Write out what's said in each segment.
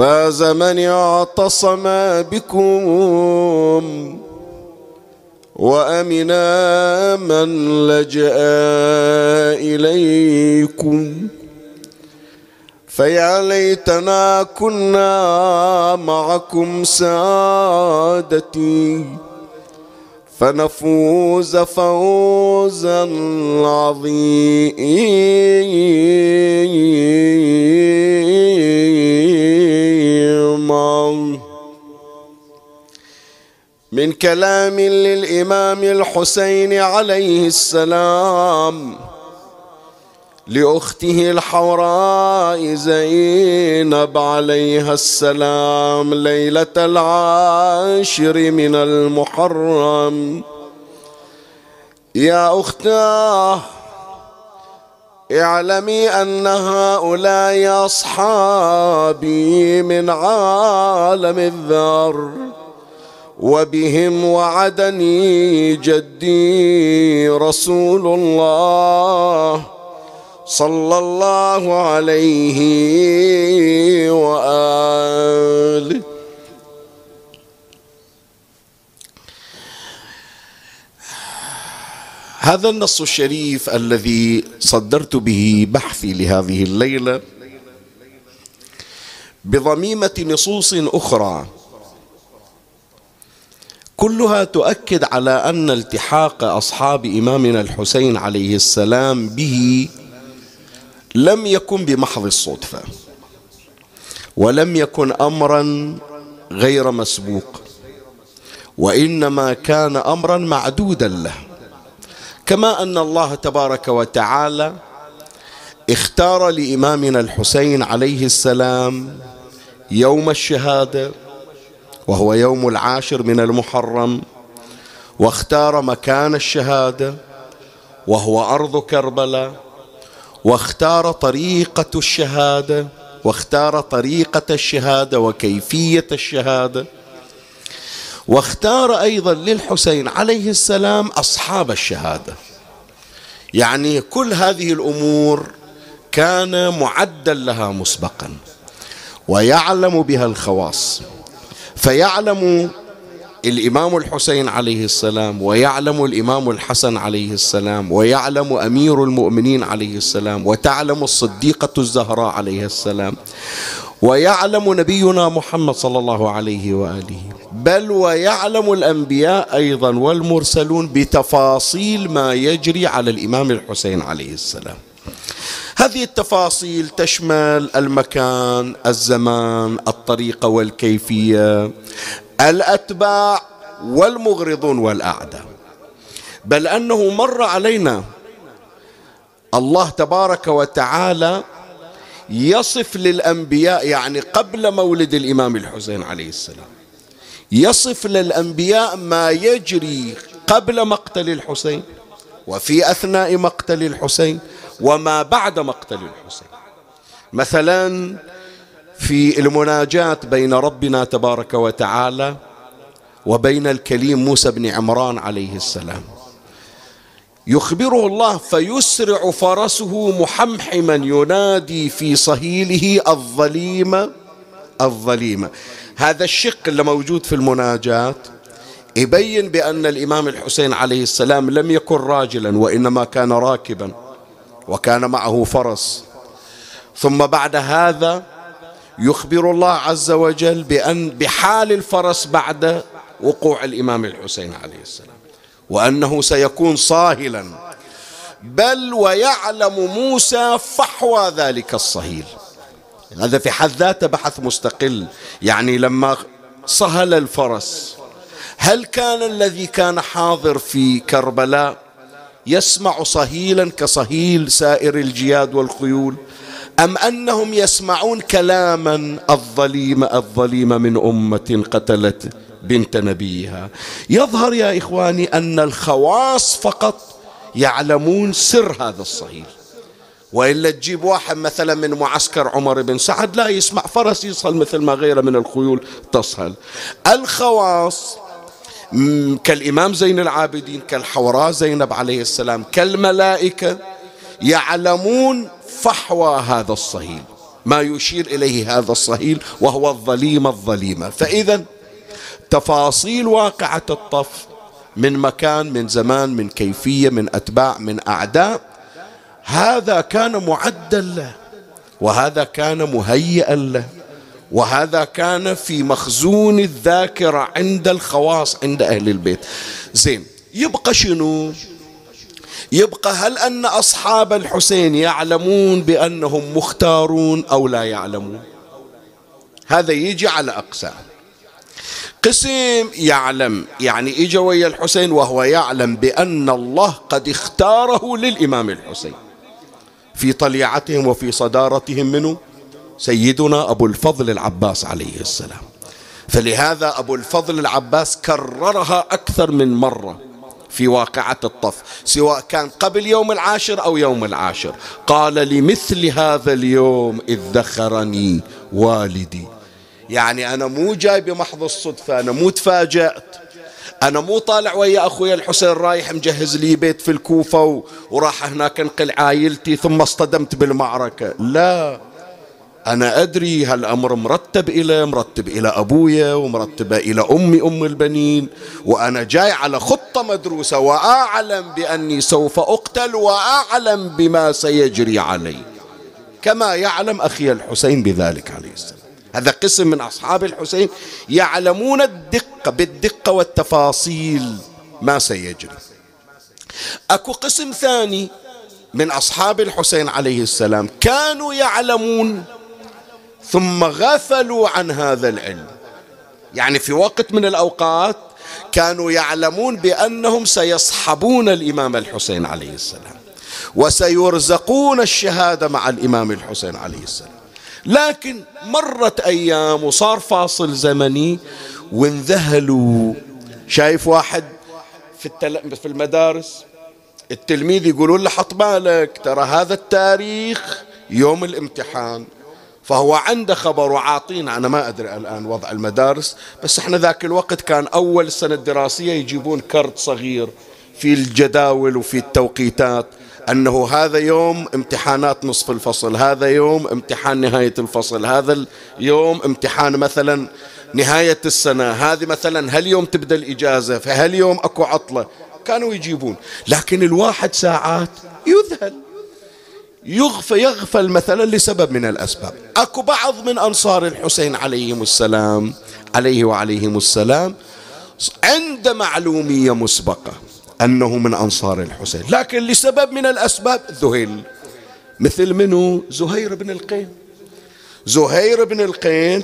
فاز من اعتصم بكم وامنا من لجأ إليكم. فيا ليتنا كنا معكم سادتي فنفوز فوزا عظيما. من كلام للإمام الحسين عليه السلام لأخته الحوراء زينب عليها السلام ليلة العاشر من المحرم. يا أختاه اعلمي أن هؤلاء أصحابي من عالم الذر وبهم وعدني جدي رسول الله صلى الله عليه وآله. هذا النص الشريف الذي صدرت به بحثي لهذه الليلة بضميمة نصوص أخرى. كلها تؤكد على أن التحاق أصحاب إمامنا الحسين عليه السلام به لم يكن بمحض الصدفة ولم يكن امرا غير مسبوق وإنما كان امرا معدودا له. كما أن الله تبارك وتعالى اختار لإمامنا الحسين عليه السلام يوم الشهادة وهو يوم العاشر من المحرم واختار مكان الشهادة وهو أرض كربلاء واختار طريقة الشهادة واختار طريقة الشهادة وكيفية الشهادة. واختار أيضا للحسين عليه السلام أصحاب الشهادة. يعني كل هذه الأمور كان معدا لها مسبقا ويعلم بها الخواص. فيعلم الإمام الحسين عليه السلام ويعلم الإمام الحسن عليه السلام ويعلم أمير المؤمنين عليه السلام وتعلم الصديقة الزهراء عليه السلام. ويعلم نبينا محمد صلى الله عليه وآله. بل ويعلم الأنبياء أيضا والمرسلون بتفاصيل ما يجري على الإمام الحسين عليه السلام. هذه التفاصيل تشمل المكان الزمان الطريقة والكيفية الأتباع والمغرضون والأعداء. بل أنه مر علينا الله تبارك وتعالى يصف للأنبياء يعني قبل مولد الإمام الحسين عليه السلام يصف للأنبياء ما يجري قبل مقتل الحسين وفي أثناء مقتل الحسين وما بعد مقتل الحسين. مثلا في المناجاة بين ربنا تبارك وتعالى وبين الكليم موسى بن عمران عليه السلام. يخبره الله فيسرع فرسه محمحما ينادي في صهيله الظليمة الظليمة هذا الشق اللي موجود في المناجاة يبين بأن الإمام الحسين عليه السلام لم يكن راجلا وإنما كان راكبا وكان معه فرس. ثم بعد هذا يخبر الله عز وجل بأن بحال الفرس بعد وقوع الإمام الحسين عليه السلام. وأنه سيكون صاهلا. بل ويعلم موسى فحوى ذلك الصهيل. هذا في حد ذاته بحث مستقل. يعني لما صهل الفرس هل كان الذي كان حاضر في كربلاء يسمع صهيلا كصهيل سائر الجياد والخيول؟ أم أنهم يسمعون كلاما الظليمة الظليمة من أمة قتلت بنت نبيها. يظهر يا إخواني أن الخواص فقط يعلمون سر هذا الصهيل. وإلا تجيب واحد مثلا من معسكر عمر بن سعد لا يسمع فرس يصهل مثل ما غيره من الخيول تصهل. الخواص كالإمام زين العابدين كالحوراء زينب عليه السلام كالملائكة يعلمون فحوى هذا الصهيل. ما يشير إليه هذا الصهيل وهو الظليمة الظليمة. فإذا تفاصيل واقعة الطف من مكان من زمان من كيفية من أتباع من أعداء هذا كان معدا له وهذا كان مهيئا له وهذا كان في مخزون الذاكرة عند الخواص عند أهل البيت. زين يبقى شنو؟ يبقى هل أن أصحاب الحسين يعلمون بأنهم مختارون أو لا يعلمون؟ هذا يجي على أقسام. قسم يعلم يعني إجا ويا الحسين وهو يعلم بأن الله قد اختاره للإمام الحسين. في طليعتهم وفي صدارتهم منه سيدنا أبو الفضل العباس عليه السلام. فلهذا أبو الفضل العباس كررها أكثر من مرة في واقعة الطف سواء كان قبل يوم العاشر أو يوم العاشر. قال لمثل هذا اليوم إذ ذخرني والدي. يعني أنا مو جاي بمحض الصدفة أنا مو تفاجأت. أنا مو طالع ويا أخوي الحسين رايح مجهز لي بيت في الكوفة وراح هناك انقل عائلتي ثم اصطدمت بالمعركة. لا أنا أدري هالأمر مرتب إلى مرتب إلى أبويا ومرتبة إلى أمي أم البنين. وأنا جاي على خطة مدروسة وأعلم بأني سوف أقتل وأعلم بما سيجري علي. كما يعلم أخي الحسين بذلك عليه السلام. هذا قسم من أصحاب الحسين يعلمون الدقة بالدقة والتفاصيل ما سيجري. أكو قسم ثاني من أصحاب الحسين عليه السلام كانوا يعلمون ثم غفلوا عن هذا العلم. يعني في وقت من الأوقات كانوا يعلمون بأنهم سيصحبون الإمام الحسين عليه السلام وسيرزقون الشهادة مع الإمام الحسين عليه السلام. لكن مرت أيام وصار فاصل زمني وانذهلوا شايف واحد في. في المدارس التلميذ يقولون له حط بالك ترى هذا التاريخ يوم الامتحان فهو عنده خبر وعاطينا أنا ما أدري الآن وضع المدارس بس إحنا ذاك الوقت كان أول سنة دراسية يجيبون كرت صغير في الجداول وفي التوقيتات أنه هذا يوم امتحانات نصف الفصل هذا يوم امتحان نهاية الفصل هذا اليوم امتحان مثلا نهاية السنة هذه مثلا هل يوم تبدأ الإجازة فهل يوم أكو عطلة؟ كانوا يجيبون لكن الواحد ساعات يذهل يغفل يغفل مثلا لسبب من الأسباب. أكو بعض من أنصار الحسين عليهم السلام عليه وعليهم السلام عند معلومية مسبقة. أنه من أنصار الحسين. لكن لسبب من الأسباب ذهل مثل منه زهير بن القين. زهير بن القين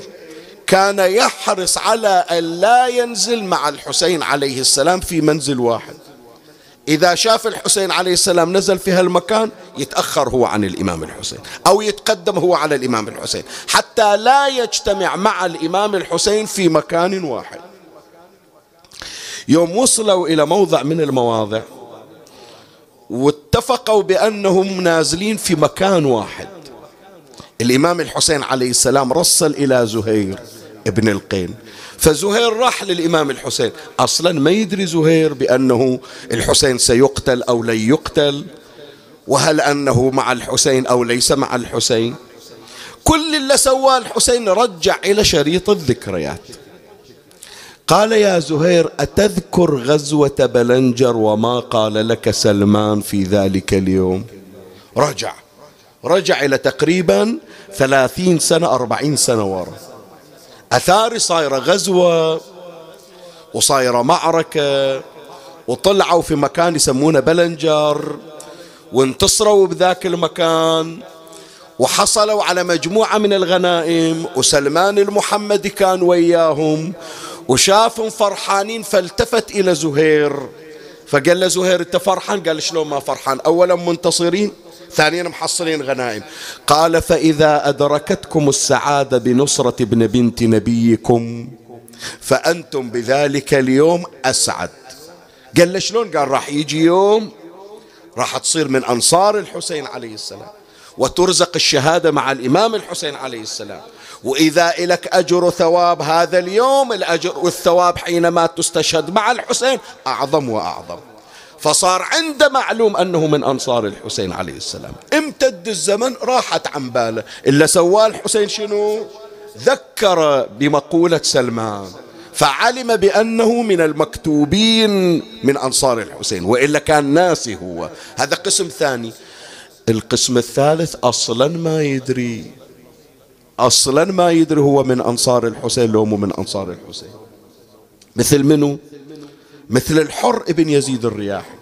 كان يحرص على أن لا ينزل مع الحسين عليه السلام في منزل واحد. إذا شاف الحسين عليه السلام نزل في هالمكان يتأخر هو عن الإمام الحسين أو يتقدم هو على الإمام الحسين حتى لا يجتمع مع الإمام الحسين في مكان واحد. يوم وصلوا إلى موضع من المواضع واتفقوا بأنهم نازلين في مكان واحد. الإمام الحسين عليه السلام رسل إلى زهير ابن القين. فزهير راح للإمام الحسين. أصلا ما يدري زهير بأنه الحسين سيقتل أو لن يقتل وهل أنه مع الحسين أو ليس مع الحسين. كل اللي سواه الحسين رجع إلى شريط الذكريات. قال يا زهير أتذكر غزوة بلنجر وما قال لك سلمان في ذلك اليوم؟ رجع رجع إلى تقريبا ثلاثين سنة أربعين سنة وراء أثاري صايرة غزوة وصايرة معركة وطلعوا في مكان يسمونه بلنجر وانتصروا بذاك المكان وحصلوا على مجموعة من الغنائم وسلمان المحمدي كان وياهم وشافهم فرحانين فالتفت إلى زهير. فقال له زهير أنت فرحان؟ قال شلون ما فرحان؟ أولا منتصرين ثانيا محصلين غنائم. قال فإذا أدركتكم السعادة بنصرة ابن بنت نبيكم فأنتم بذلك اليوم أسعد. قال له شلون؟ قال راح يجي يوم راح تصير من أنصار الحسين عليه السلام وترزق الشهادة مع الإمام الحسين عليه السلام. وإذا إلك أجر وثواب هذا اليوم الأجر والثواب حينما تستشهد مع الحسين أعظم وأعظم. فصار عنده معلوم أنه من أنصار الحسين عليه السلام. امتد الزمن راحت عن باله. إلا سواه الحسين شنو؟ ذكر بمقولة سلمان. فعلم بأنه من المكتوبين من أنصار الحسين وإلا كان ناسي هو. هذا قسم ثاني. القسم الثالث أصلا ما يدري. أصلا ما يدري هو من أنصار الحسين لو مو من أنصار الحسين. مثل منو؟ مثل الحر ابن يزيد الرياحي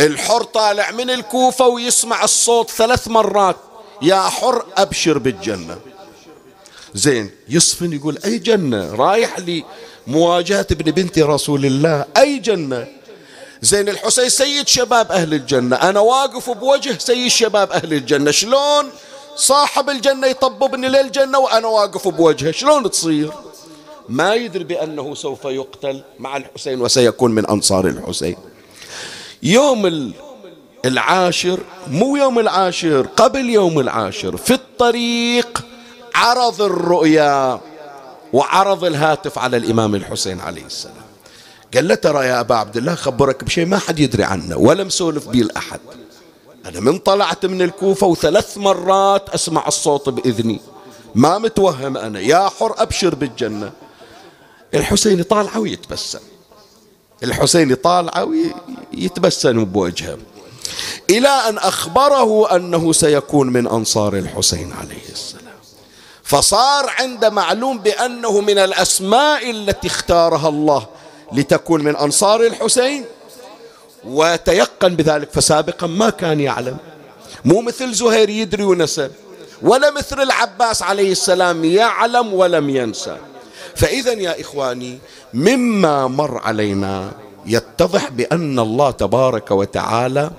الحر طالع من الكوفة ويسمع الصوت ثلاث مرات. يا حر أبشر بالجنة. زين يصفن يقول أي جنة؟ رايح لي مواجهة ابن بنت رسول الله. أي جنة؟ زين الحسين سيد شباب أهل الجنة. أنا واقف بوجه سيد شباب أهل الجنة. شلون؟ صاحب الجنة يطببني للجنة وأنا واقف بوجهه. شلون تصير؟ ما يدري بأنه سوف يقتل مع الحسين وسيكون من أنصار الحسين. يوم العاشر مو يوم العاشر قبل يوم العاشر في الطريق عرض الرؤيا وعرض الهاتف على الإمام الحسين عليه السلام. قال له ترى يا أبا عبد الله خبرك بشيء ما حد يدري عنه ولا مسولف به الأحد. أنا من طلعت من الكوفة وثلاث مرات أسمع الصوت بإذني. ما متوهم أنا. يا حر أبشر بالجنة. الحسين طالع ويتبسم. الحسين طالع ويتبسم بوجهه. إلى أن أخبره أنه سيكون من أنصار الحسين عليه السلام. فصار عند معلوم بأنه من الأسماء التي اختارها الله لتكون من أنصار الحسين وتيقن بذلك فسابقا ما كان يعلم. مو مثل زهير يدري ونسى ولا مثل العباس عليه السلام يعلم ولم ينسى. فإذا يا إخواني مما مر علينا يتضح بأن الله تبارك وتعالى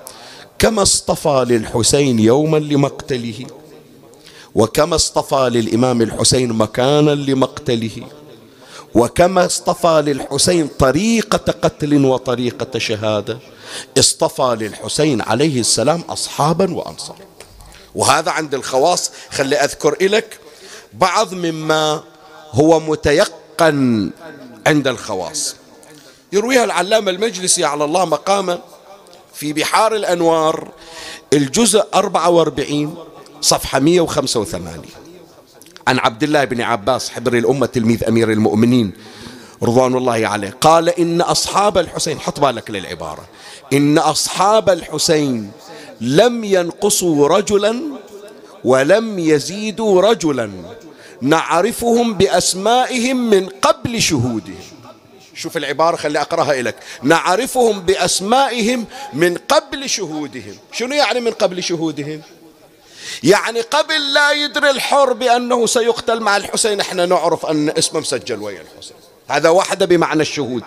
كما اصطفى للحسين يوما لمقتله وكما اصطفى للإمام الحسين مكانا لمقتله. وكما اصطفى للحسين طريقة قتل وطريقة شهادة اصطفى للحسين عليه السلام أصحابا وأنصار وهذا عند الخواص خلي أذكر لك بعض مما هو متيقن عند الخواص. يرويها العلامة المجلسي على الله مقامه في بحار الأنوار الجزء 44 صفحة 185 عن عبد الله بن عباس حبر الأمة تلميذ أمير المؤمنين رضوان الله عليه. قال إن أصحاب الحسين حط بالك للعبارة. إن أصحاب الحسين لم ينقصوا رجلا ولم يزيدوا رجلا نعرفهم بأسمائهم من قبل شهودهم. شوف العبارة خلي أقرأها لك نعرفهم بأسمائهم من قبل شهودهم. شنو يعني من قبل شهودهم؟ يعني قبل لا يدري الحر بأنه سيقتل مع الحسين إحنا نعرف أن اسمه مسجل ويا الحسين. هذا واحدة بمعنى الشهود.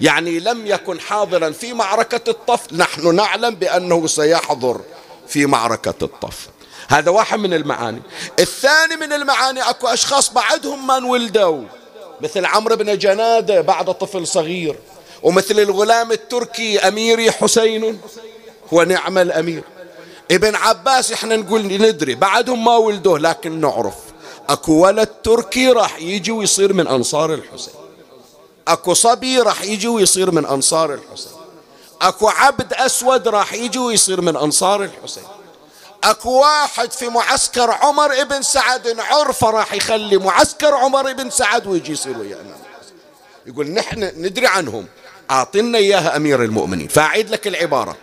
يعني لم يكن حاضرا في معركة الطف نحن نعلم بأنه سيحضر في معركة الطف. هذا واحد من المعاني. الثاني من المعاني أكو أشخاص بعدهم ما انولدوا مثل عمرو بن جنادة بعد طفل صغير. ومثل الغلام التركي أميري حسين. ونعم الأمير. ابن عباس إحنا نقول ندري بعدهم ما ولدوه لكن نعرف. اكو ولد تركي راح يجي ويصير من أنصار الحسين. اكو صبي راح يجي ويصير من أنصار الحسين. اكو عبد أسود راح يجي ويصير من أنصار الحسين. اكو واحد في معسكر عمر ابن سعد عرفة راح يخلي معسكر عمر ابن سعد ويجي يصير ويانا. يقول نحن ندري عنهم. أعطنا إياها أمير المؤمنين. فأعيد لك العبارة.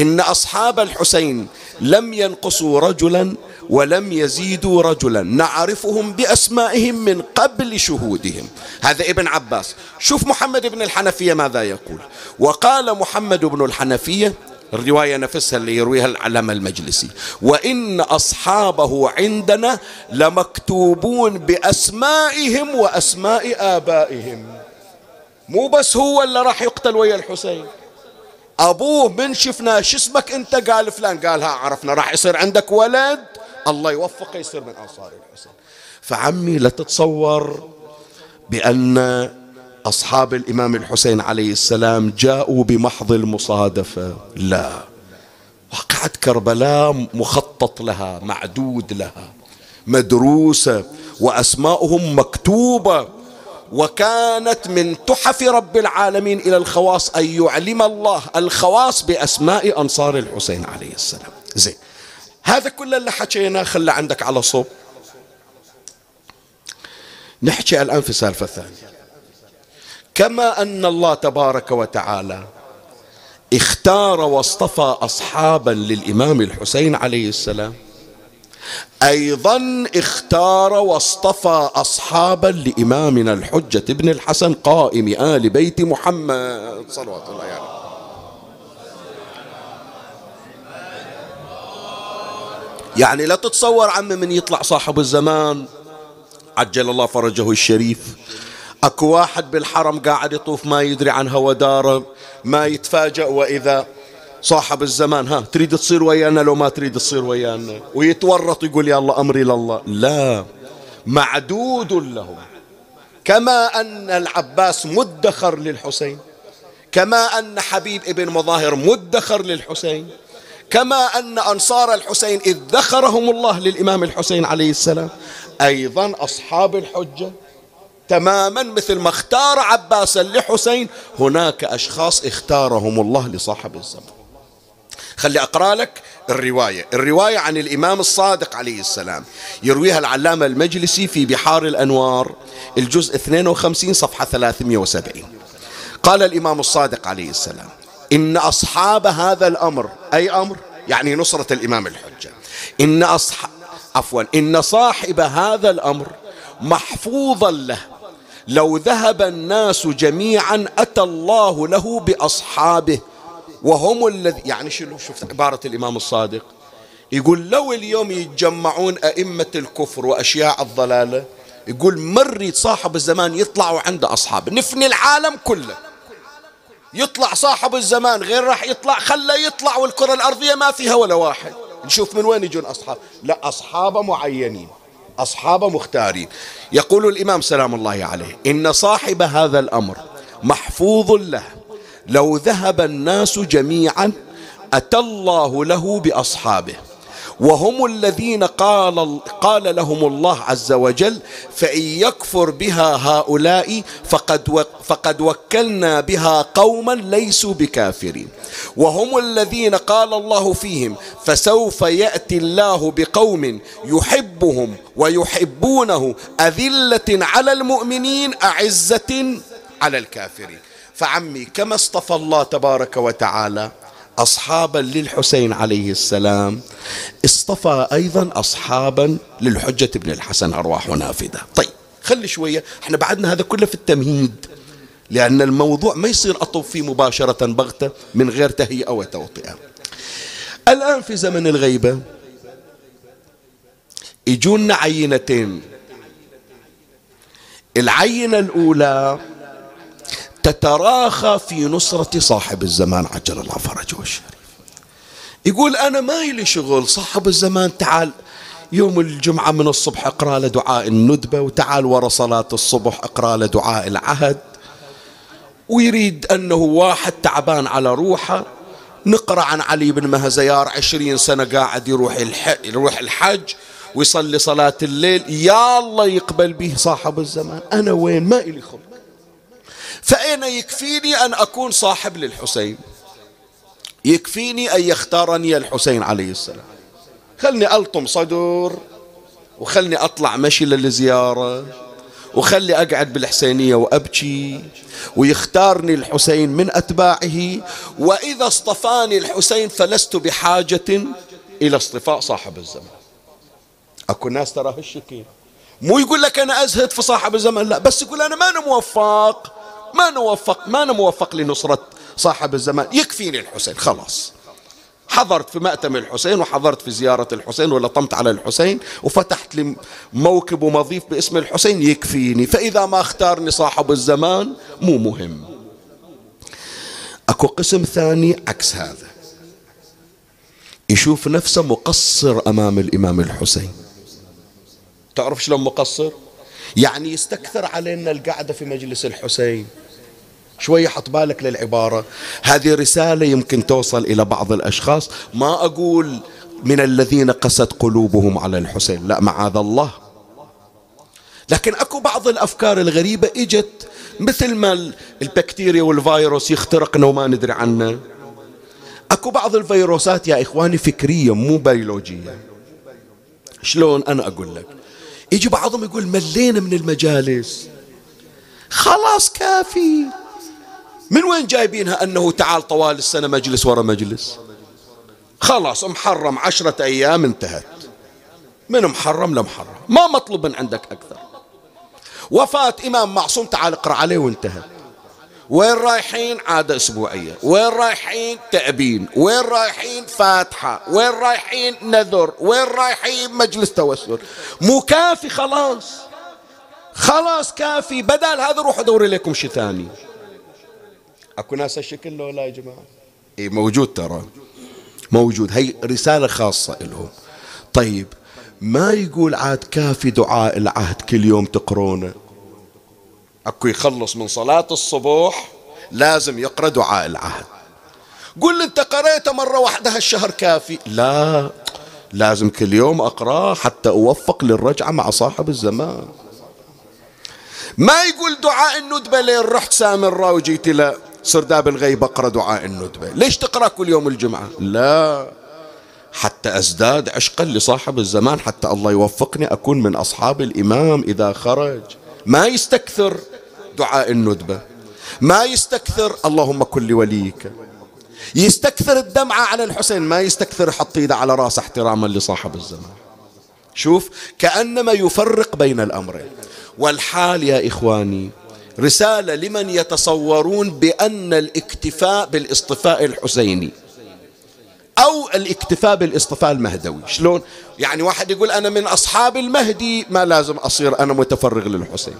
إن أصحاب الحسين لم ينقصوا رجلا ولم يزيدوا رجلا. نعرفهم بأسمائهم من قبل شهودهم. هذا ابن عباس. شوف محمد بن الحنفية ماذا يقول. وقال محمد بن الحنفية الرواية نفسها اللي يرويها العلامة المجلسي وإن أصحابه عندنا لمكتوبون بأسمائهم وأسماء آبائهم. مو بس هو اللي راح يقتل ويا الحسين. أبوه من شفنا شو اسمك أنت؟ قال فلان. قال ها عرفنا راح يصير عندك ولد. الله يوفقه يصير من أنصار الحسين. فعمي لا تتصور بأن أصحاب الإمام الحسين عليه السلام جاءوا بمحض المصادفة. لا. وقعت كربلاء مخطط لها معدود لها مدروسة وأسماؤهم مكتوبة. وكانت من تحف رب العالمين إلى الخواص أن يعلم الله الخواص بأسماء أنصار الحسين عليه السلام. زين. هذا كل اللي حكيناه خلى عندك على صوب. نحكي الآن في سالفة ثانية. كما أن الله تبارك وتعالى اختار واصطفى أصحابا للإمام الحسين عليه السلام أيضا اختار واصطفى أصحابا لإمامنا الحجة ابن الحسن قائم آل بيت محمد. صلوات الله عليه. يعني. يعني لا تتصور عم من يطلع صاحب الزمان. عجل الله فرجه الشريف. أكو واحد بالحرم قاعد يطوف ما يدري عن هوى داره. ما يتفاجأ وإذا صاحب الزمان ها تريد تصير ويانا لو ما تريد تصير ويانا؟ ويتورط يقول يا الله أمري لله لا معدود لهم. كما أن العباس مدخر للحسين كما أن حبيب ابن مظاهر مدخر للحسين كما أن أنصار الحسين إذ ذخرهم الله للإمام الحسين عليه السلام. أيضا أصحاب الحجة تماما مثل ما اختار عباسا لحسين هناك أشخاص اختارهم الله لصاحب الزمان. خلي أقرأ لك الرواية. الرواية عن الإمام الصادق عليه السلام. يرويها العلامة المجلسي في بحار الأنوار الجزء 52 صفحة 370 قال الإمام الصادق عليه السلام إن أصحاب هذا الأمر أي أمر؟ يعني نصرة الإمام الحجة. إن أصحاب عفوا إن صاحب هذا الأمر محفوظا له لو ذهب الناس جميعا أتى الله له بأصحابه وهم الذي يعني شنو؟ شوف عبارة الإمام الصادق. يقول لو اليوم يتجمعون أئمة الكفر وأشياء الضلالة يقول مري صاحب الزمان يطلعوا عنده أصحاب نفني العالم كله. يطلع صاحب الزمان غير راح يطلع خلى يطلع والكرة الأرضية ما فيها ولا واحد. نشوف من وين يجون أصحاب. لا أصحاب معينين أصحاب مختارين. يقول الإمام سلام الله عليه إن صاحب هذا الأمر محفوظ له. لو ذهب الناس جميعا أتى الله له بأصحابه. وهم الذين قال, قال لهم الله عز وجل فإن يكفر بها هؤلاء فقد, فقد وكلنا بها قوما ليسوا بكافرين. وهم الذين قال الله فيهم فسوف يأتي الله بقوم يحبهم ويحبونه أذلة على المؤمنين أعزة على الكافرين. فعمي كما اصطفى الله تبارك وتعالى أصحابا للحسين عليه السلام اصطفى أيضا أصحابا للحجة بن الحسن أرواح نافذة. طيب خلي شوية إحنا بعدنا هذا كله في التمهيد لأن الموضوع ما يصير أطب فيه مباشرة بغتة من غير تهيئة وتوطئة. الآن في زمن الغيبة يجونا عينتين. العينة الأولى تتراخى في نصرة صاحب الزمان عجل الله فرجه الشريف. يقول أنا ما لي شغل صاحب الزمان تعال يوم الجمعة من الصبح اقرأ له دعاء الندبة وتعال ورا صلاة الصبح اقرأ له دعاء العهد. ويريد أنه واحد تعبان على روحه. نقرأ عن علي بن مهزيار عشرين سنة قاعد يروح, يروح الحج ويصلي صلاة الليل. يا الله يقبل به صاحب الزمان. أنا وين؟ ما إلي خلق. فأين يكفيني أن أكون صاحب للحسين؟ يكفيني أن يختارني الحسين عليه السلام. خلني ألطم صدر وخلني أطلع مشي للزيارة وخلي أقعد بالحسينية وأبكي ويختارني الحسين من أتباعه وإذا اصطفاني الحسين فلست بحاجة إلى اصطفاء صاحب الزمان. أكو ناس ترى هالشكل مو يقول لك أنا أزهد في صاحب الزمان لا بس يقول أنا ما موفق. ما نوفق ما موفق لنصرة صاحب الزمان. يكفيني الحسين خلاص. حضرت في مأتم الحسين وحضرت في زيارة الحسين ولطمت على الحسين وفتحت لي موكب ومضيف باسم الحسين يكفيني. فإذا ما اختارني صاحب الزمان مو مهم. أكو قسم ثاني عكس هذا. يشوف نفسه مقصر أمام الإمام الحسين. تعرف شلون مقصر؟ يعني يستكثر علينا القعدة في مجلس الحسين. شوي حط بالك للعبارة. هذه رسالة يمكن توصل إلى بعض الأشخاص. ما أقول من الذين قست قلوبهم على الحسين. لا معاذ الله. لكن أكو بعض الأفكار الغريبة إجت. مثل ما البكتيريا والفيروس يخترقنا وما ندري عنه. أكو بعض الفيروسات يا إخواني فكرية مو بيولوجية. شلون أنا أقول لك؟ يجي بعضهم يقول ملينا من المجالس. خلاص كافي. من وين جايبينها أنه تعال طوال السنة مجلس ورا مجلس؟ خلاص محرم عشرة أيام انتهت. من محرم لمحرم ما مطلوب من عندك أكثر. وفاة إمام معصوم تعال اقرأ عليه وانتهت. وين رايحين؟ عادة أسبوعية وين رايحين؟ تأبين. وين رايحين؟ فاتحة. وين رايحين؟ نذر. وين رايحين؟ مجلس توسل. مو كافي خلاص. خلاص كافي. بدل هذا روح دوري لكم شيء ثاني. أكو ناس هالشكل لو لا يا جماعة؟ إي موجود ترى. موجود. هي رسالة خاصة لهم طيب ما يقول عاد كافي دعاء العهد كل يوم تقرونه؟ أكو يخلص من صلاة الصبح لازم يقرأ دعاء العهد. قل لي أنت قريته مرة واحدة هالشهر كافي. لا لازم كل يوم اقراه حتى أوفق للرجعة مع صاحب الزمان. ما يقول دعاء الندبة لين رحت سامرة وجيت له سرداب الغيب أقرأ دعاء الندبة. ليش تقرأ كل يوم الجمعة؟ لا حتى أزداد عشقا لصاحب الزمان حتى الله يوفقني أكون من أصحاب الإمام إذا خرج. ما يستكثر دعاء الندبة. ما يستكثر اللهم كن لوليك. يستكثر الدمعة على الحسين ما يستكثر يحط إيده على راسه احتراما لصاحب الزمان. شوف كأنما يفرق بين الأمرين. والحال يا إخواني رسالة لمن يتصورون بأن الاكتفاء بالاصطفاء الحسيني. أو الاكتفاء بالاصطفاء المهدوي. شلون؟ يعني واحد يقول أنا من أصحاب المهدي ما لازم أصير أنا متفرغ للحسين.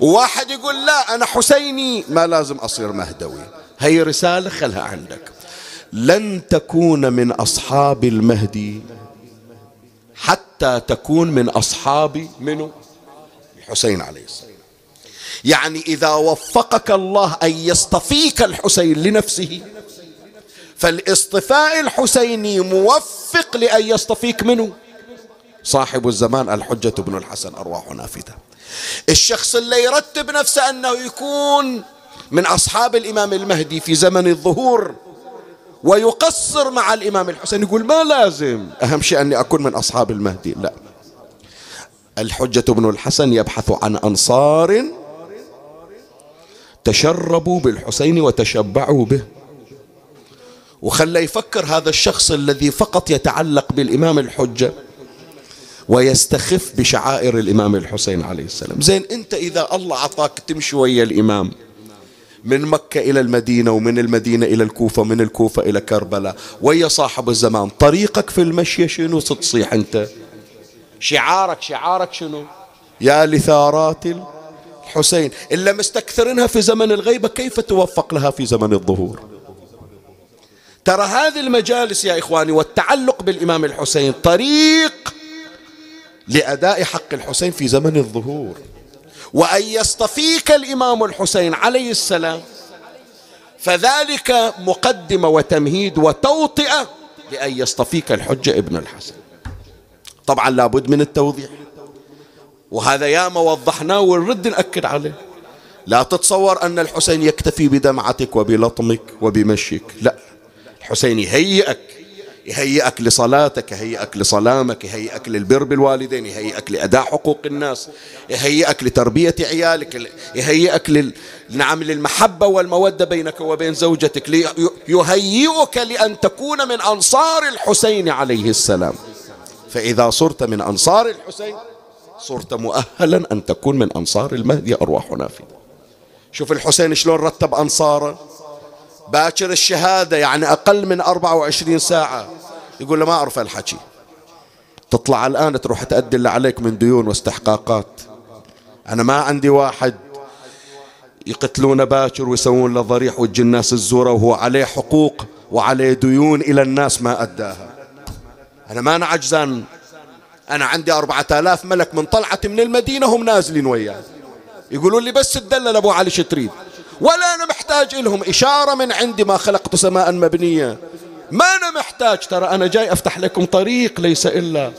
وواحد يقول لا أنا حسيني ما لازم أصير مهدوي. هي رسالة خلها عندك. لن تكون من أصحاب المهدي حتى تكون من أصحاب منه الحسين عليه السلام. يعني إذا وفقك الله أن يصطفيك الحسين لنفسه فالاصطفاء الحسيني موفق لأن يصطفيك منه. صاحب الزمان الحجة بن الحسن أرواح نافذة. الشخص اللي يرتب نفسه أنه يكون من أصحاب الإمام المهدي في زمن الظهور ويقصر مع الإمام الحسين يقول ما لازم. أهم شيء أني أكون من أصحاب المهدي. لا. الحجة بن الحسن يبحث عن أنصار تشربوا بالحسين وتشبعوا به. وخلى يفكر هذا الشخص الذي فقط يتعلق بالإمام الحجة ويستخف بشعائر الإمام الحسين عليه السلام. زين أنت إذا الله أعطاك تمشي ويا الإمام من مكة إلى المدينة ومن المدينة إلى الكوفة من الكوفة إلى كربلاء ويا صاحب الزمان طريقك في المشي شنو تصيح أنت؟ شعارك شعارك شنو؟ يا لثارات الحسين. إلا مستكثرينها في زمن الغيبة كيف توفق لها في زمن الظهور؟ ترى هذه المجالس يا إخواني والتعلق بالإمام الحسين طريق لأداء حق الحسين في زمن الظهور. وأن يصطفيك الإمام الحسين عليه السلام فذلك مقدمة وتمهيد وتوطئة لأن يصطفيك الحجة ابن الحسن. طبعا لابد من التوضيح وهذا ياما وضحناه ونرد نأكد عليه. لا تتصور أن الحسين يكتفي بدمعتك وبلطمك وبمشيك لا. الحسين يهيئك يهيئك لصلاتك يهيئك لصلامك يهيئك للبر بالوالدين يهيئك لأداء حقوق الناس يهيئك لتربية عيالك يهيئك لل... نعم للمحبة والمودة بينك وبين زوجتك يهيئك لأن تكون من أنصار الحسين عليه السلام. فإذا صرت من أنصار الحسين صرت مؤهلا أن تكون من أنصار المهدي أرواحنا فيه شوف الحسين شلون رتب أنصاره. باكر الشهادة يعني أقل من 24 ساعة. يقول له ما أعرف الحكي تطلع الآن تروح تأدي اللي عليك من ديون واستحقاقات. أنا ما عندي واحد يقتلون باكر ويسوون له ضريح وتجي الناس الزورة وهو عليه حقوق وعليه ديون إلى الناس ما أداها. أنا ما أنا عجزان أنا عندي أربعة آلاف ملك من طلعة من المدينة هم نازلين وياي. يقولون لي بس تدلل أبو علي شتريد. ولا أنا محتاج لهم إشارة من عندي ما خلقت سماء مبنية. ما أنا محتاج. ترى أنا جاي أفتح لكم طريق ليس إلا.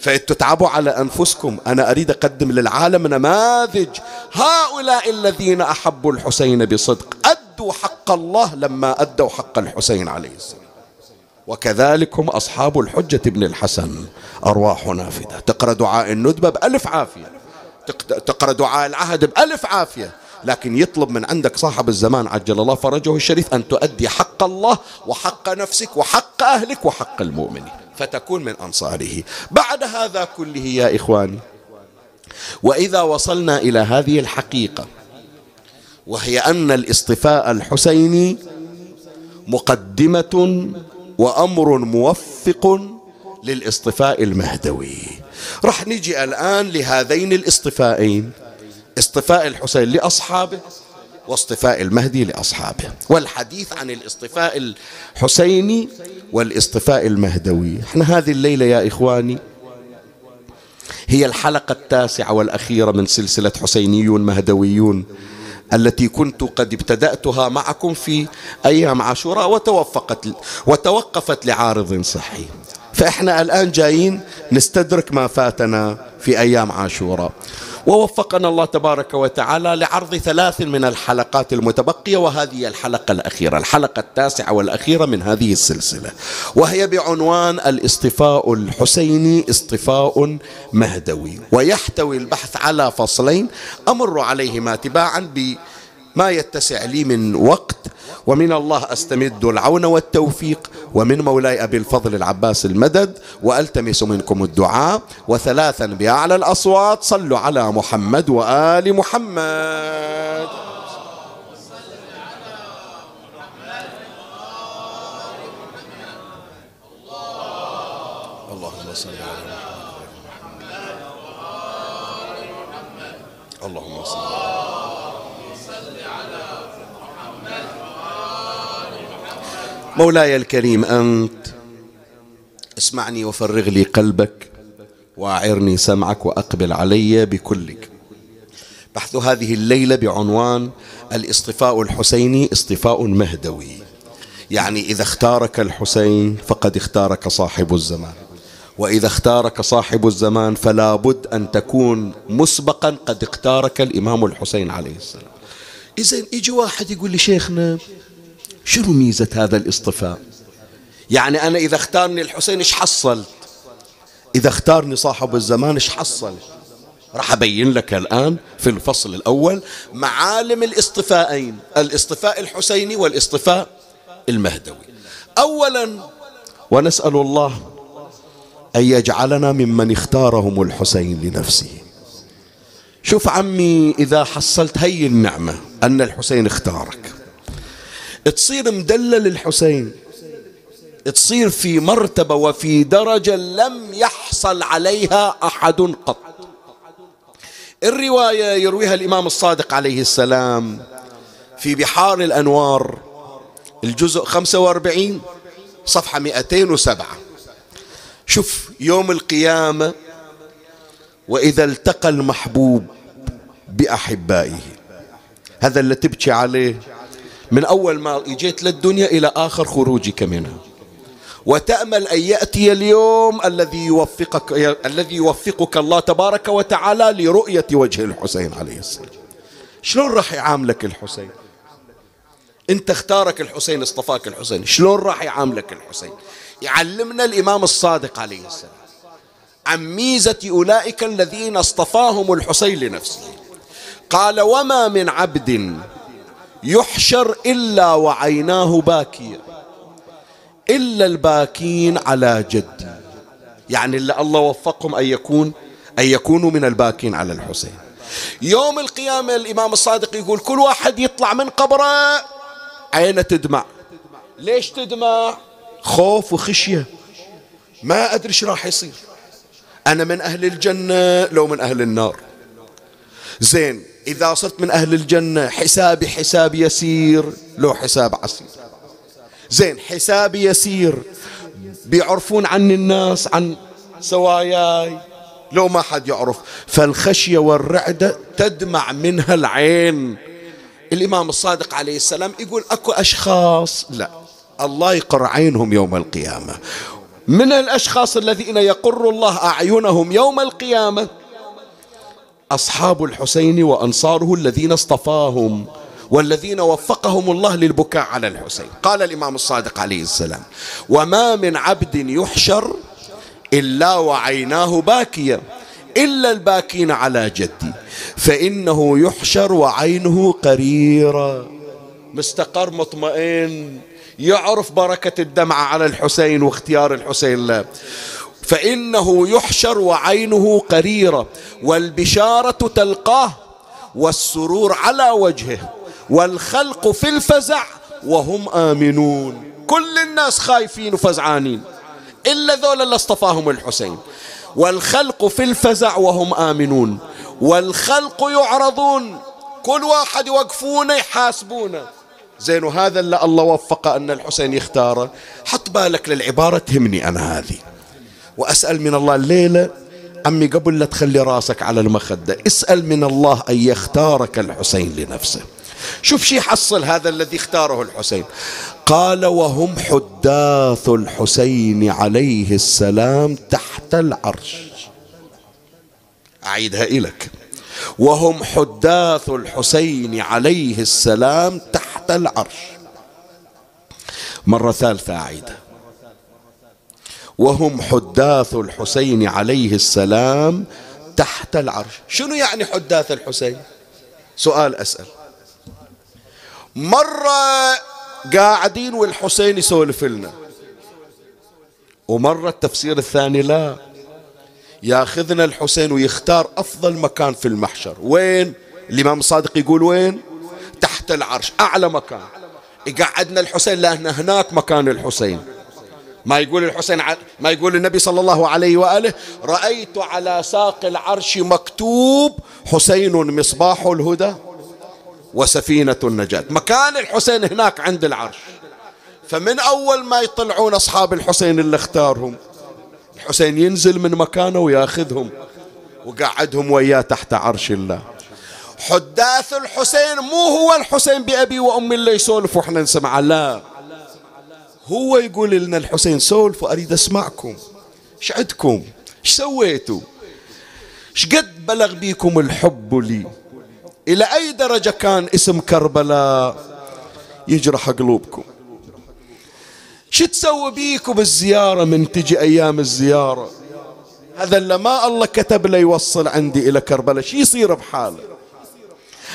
فتتعبوا على أنفسكم. أنا أريد أقدم للعالم نماذج. هؤلاء الذين أحبوا الحسين بصدق. أدوا حق الله لما أدوا حق الحسين عليه السلام. وكذلك هم أصحاب الحجة ابن الحسن. أرواح نافذة. تقرأ دعاء الندبة بألف عافية. تقرأ دعاء العهد بألف عافية. لكن يطلب من عندك صاحب الزمان عجل الله فرجه الشريف أن تؤدي حق الله وحق نفسك وحق أهلك وحق المؤمنين. فتكون من أنصاره. بعد هذا كله يا إخواني وإذا وصلنا إلى هذه الحقيقة وهي أن الاصطفاء الحسيني مقدمة وأمر موفق للاصطفاء المهدوي. راح نجي الآن لهذين الاصطفائين. اصطفاء الحسين لأصحابه واصطفاء المهدي لأصحابه. والحديث عن الاصطفاء الحسيني والاصطفاء المهدوي. إحنا هذه الليلة يا إخواني هي الحلقة التاسعة والأخيرة من سلسلة حسينيون مهدويون التي كنت قد ابتدأتها معكم في أيام عاشوراء وتوفقت وتوقفت لعارض صحي. فإحنا الآن جايين نستدرك ما فاتنا في أيام عاشوراء. ووفقنا الله تبارك وتعالى لعرض ثلاث من الحلقات المتبقية وهذه الحلقة الأخيرة الحلقة التاسعة والأخيرة من هذه السلسلة. وهي بعنوان الاصطفاء الحسيني اصطفاء مهدوي. ويحتوي البحث على فصلين أمر عليهما تباعا بما يتسع لي من وقت ومن الله أستمد العون والتوفيق. ومن مولاي أبي الفضل العباس المدد وألتمس منكم الدعاء وثلاثا بأعلى الأصوات صلوا على محمد وآل محمد. اللهم صل على محمد اللهم صل مولاي الكريم أنت اسمعني وفرغ لي قلبك وأعرني سمعك وأقبل علي بكلك. بحث هذه الليلة بعنوان الاصطفاء الحسيني اصطفاء مهدوي. يعني إذا اختارك الحسين فقد اختارك صاحب الزمان. وإذا اختارك صاحب الزمان فلا بد أن تكون مسبقا قد اختارك الإمام الحسين عليه السلام. إذا يجي واحد يقول لي شيخنا شنو ميزة هذا الاصطفاء؟ يعني أنا إذا اختارني الحسين إيش حصلت إذا اختارني صاحب الزمان إيش حصل؟ راح أبين لك الآن في الفصل الأول معالم الاصطفاءين الاصطفاء الحسيني والاصطفاء المهدوي. أولا ونسأل الله أن يجعلنا ممن اختارهم الحسين لنفسه. شوف عمي إذا حصلت هي النعمة أن الحسين اختارك. تصير مدلل الحسين. تصير في مرتبة وفي درجة لم يحصل عليها أحد قط. الرواية يرويها الإمام الصادق عليه السلام في بحار الأنوار الجزء 45 صفحة 207 شوف يوم القيامة وإذا التقى المحبوب بأحبائه. هذا اللي تبكي عليه؟ من أول ما إجيت للدنيا إلى آخر خروجك منها. وتأمل أن يأتي اليوم الذي يوفقك الذي يوفقك الله تبارك وتعالى لرؤية وجه الحسين عليه السلام. شلون راح يعاملك الحسين؟ انت اختارك الحسين اصطفاك الحسين. شلون راح يعاملك الحسين؟ يعلمنا الإمام الصادق عليه السلام. عن ميزة أولئك الذين اصطفاهم الحسين لنفسه. قال وما من عبد يحشر إلا وعيناه باكية. إلا الباكين على جدي. يعني اللي الله وفقهم أن يكون أن يكونوا من الباكين على الحسين. يوم القيامة الإمام الصادق يقول كل واحد يطلع من قبره عينه تدمع. ليش تدمع؟ خوف وخشية. ما أدري إيش راح يصير. أنا من أهل الجنة لو من أهل النار. زين إذا صرت من أهل الجنة حسابي حساب يسير لو حساب عسير زين حسابي يسير. بيعرفون عني الناس عن سواياي. لو ما حد يعرف. فالخشية والرعدة تدمع منها العين. الإمام الصادق عليه السلام يقول أكو أشخاص. لا الله يقر عينهم يوم القيامة. من الأشخاص الذين يقر الله أعينهم يوم القيامة؟ أصحاب الحسين وأنصاره الذين اصطفاهم والذين وفقهم الله للبكاء على الحسين. قال الإمام الصادق عليه السلام وما من عبد يحشر إلا وعيناه باكية إلا الباكين على جدي فإنه يحشر وعينه قريرة. مستقر مطمئن يعرف بركة الدمعة على الحسين واختيار الحسين له. فإنه يحشر وعينه قريرة والبشارة تلقاه والسرور على وجهه والخلق في الفزع وهم آمنون. كل الناس خايفين وفزعانين. إلا ذول اللي اصطفاهم الحسين. والخلق في الفزع وهم آمنون. والخلق يعرضون. كل واحد يوقفونه يحاسبونه. زين وهذا اللي الله وفق أن الحسين يختاره. حط بالك للعبارة تهمني أنا هذه. وأسأل من الله الليلة. عمي قبل لا تخلي راسك على المخدة. اسأل من الله أن يختارك الحسين لنفسه. شوف شي حصل هذا الذي اختاره الحسين. قال وهم حداث الحسين عليه السلام تحت العرش. أعيدها إليك. وهم حداث الحسين عليه السلام تحت العرش. مرة ثالثة أعيدها. وهم حداث الحسين عليه السلام تحت العرش. شنو يعني حداث الحسين؟ سؤال أسأل. مرة قاعدين والحسين يسولف لنا ومرة التفسير الثاني لا. ياخذنا الحسين ويختار أفضل مكان في المحشر. وين؟ الإمام الصادق يقول وين؟ تحت العرش أعلى مكان. يقعدنا الحسين لأن هناك مكان الحسين ما يقول الحسين ما يقول النبي صلى الله عليه وآله رأيت على ساق العرش مكتوب حسين مصباح الهدى وسفينة النجاة. مكان الحسين هناك عند العرش. فمن أول ما يطلعون أصحاب الحسين اللي اختارهم الحسين ينزل من مكانه وياخذهم وقعدهم وياه تحت عرش الله. حداث الحسين مو هو الحسين بأبي وأمي اللي يسولف وإحنا نسمع. لا. هو يقول لنا الحسين سولف وأريد أسمعكم. إيش عندكم؟ إيش سويتوا؟ إيش قد بلغ بيكم الحب لي؟ إلى أي درجة كان اسم كربلاء؟ يجرح قلوبكم. شو تسوي بيكم الزيارة من تجي أيام الزيارة؟ هذا اللي ما الله كتب له يوصل عندي إلى كربلاء. شو يصير بحاله؟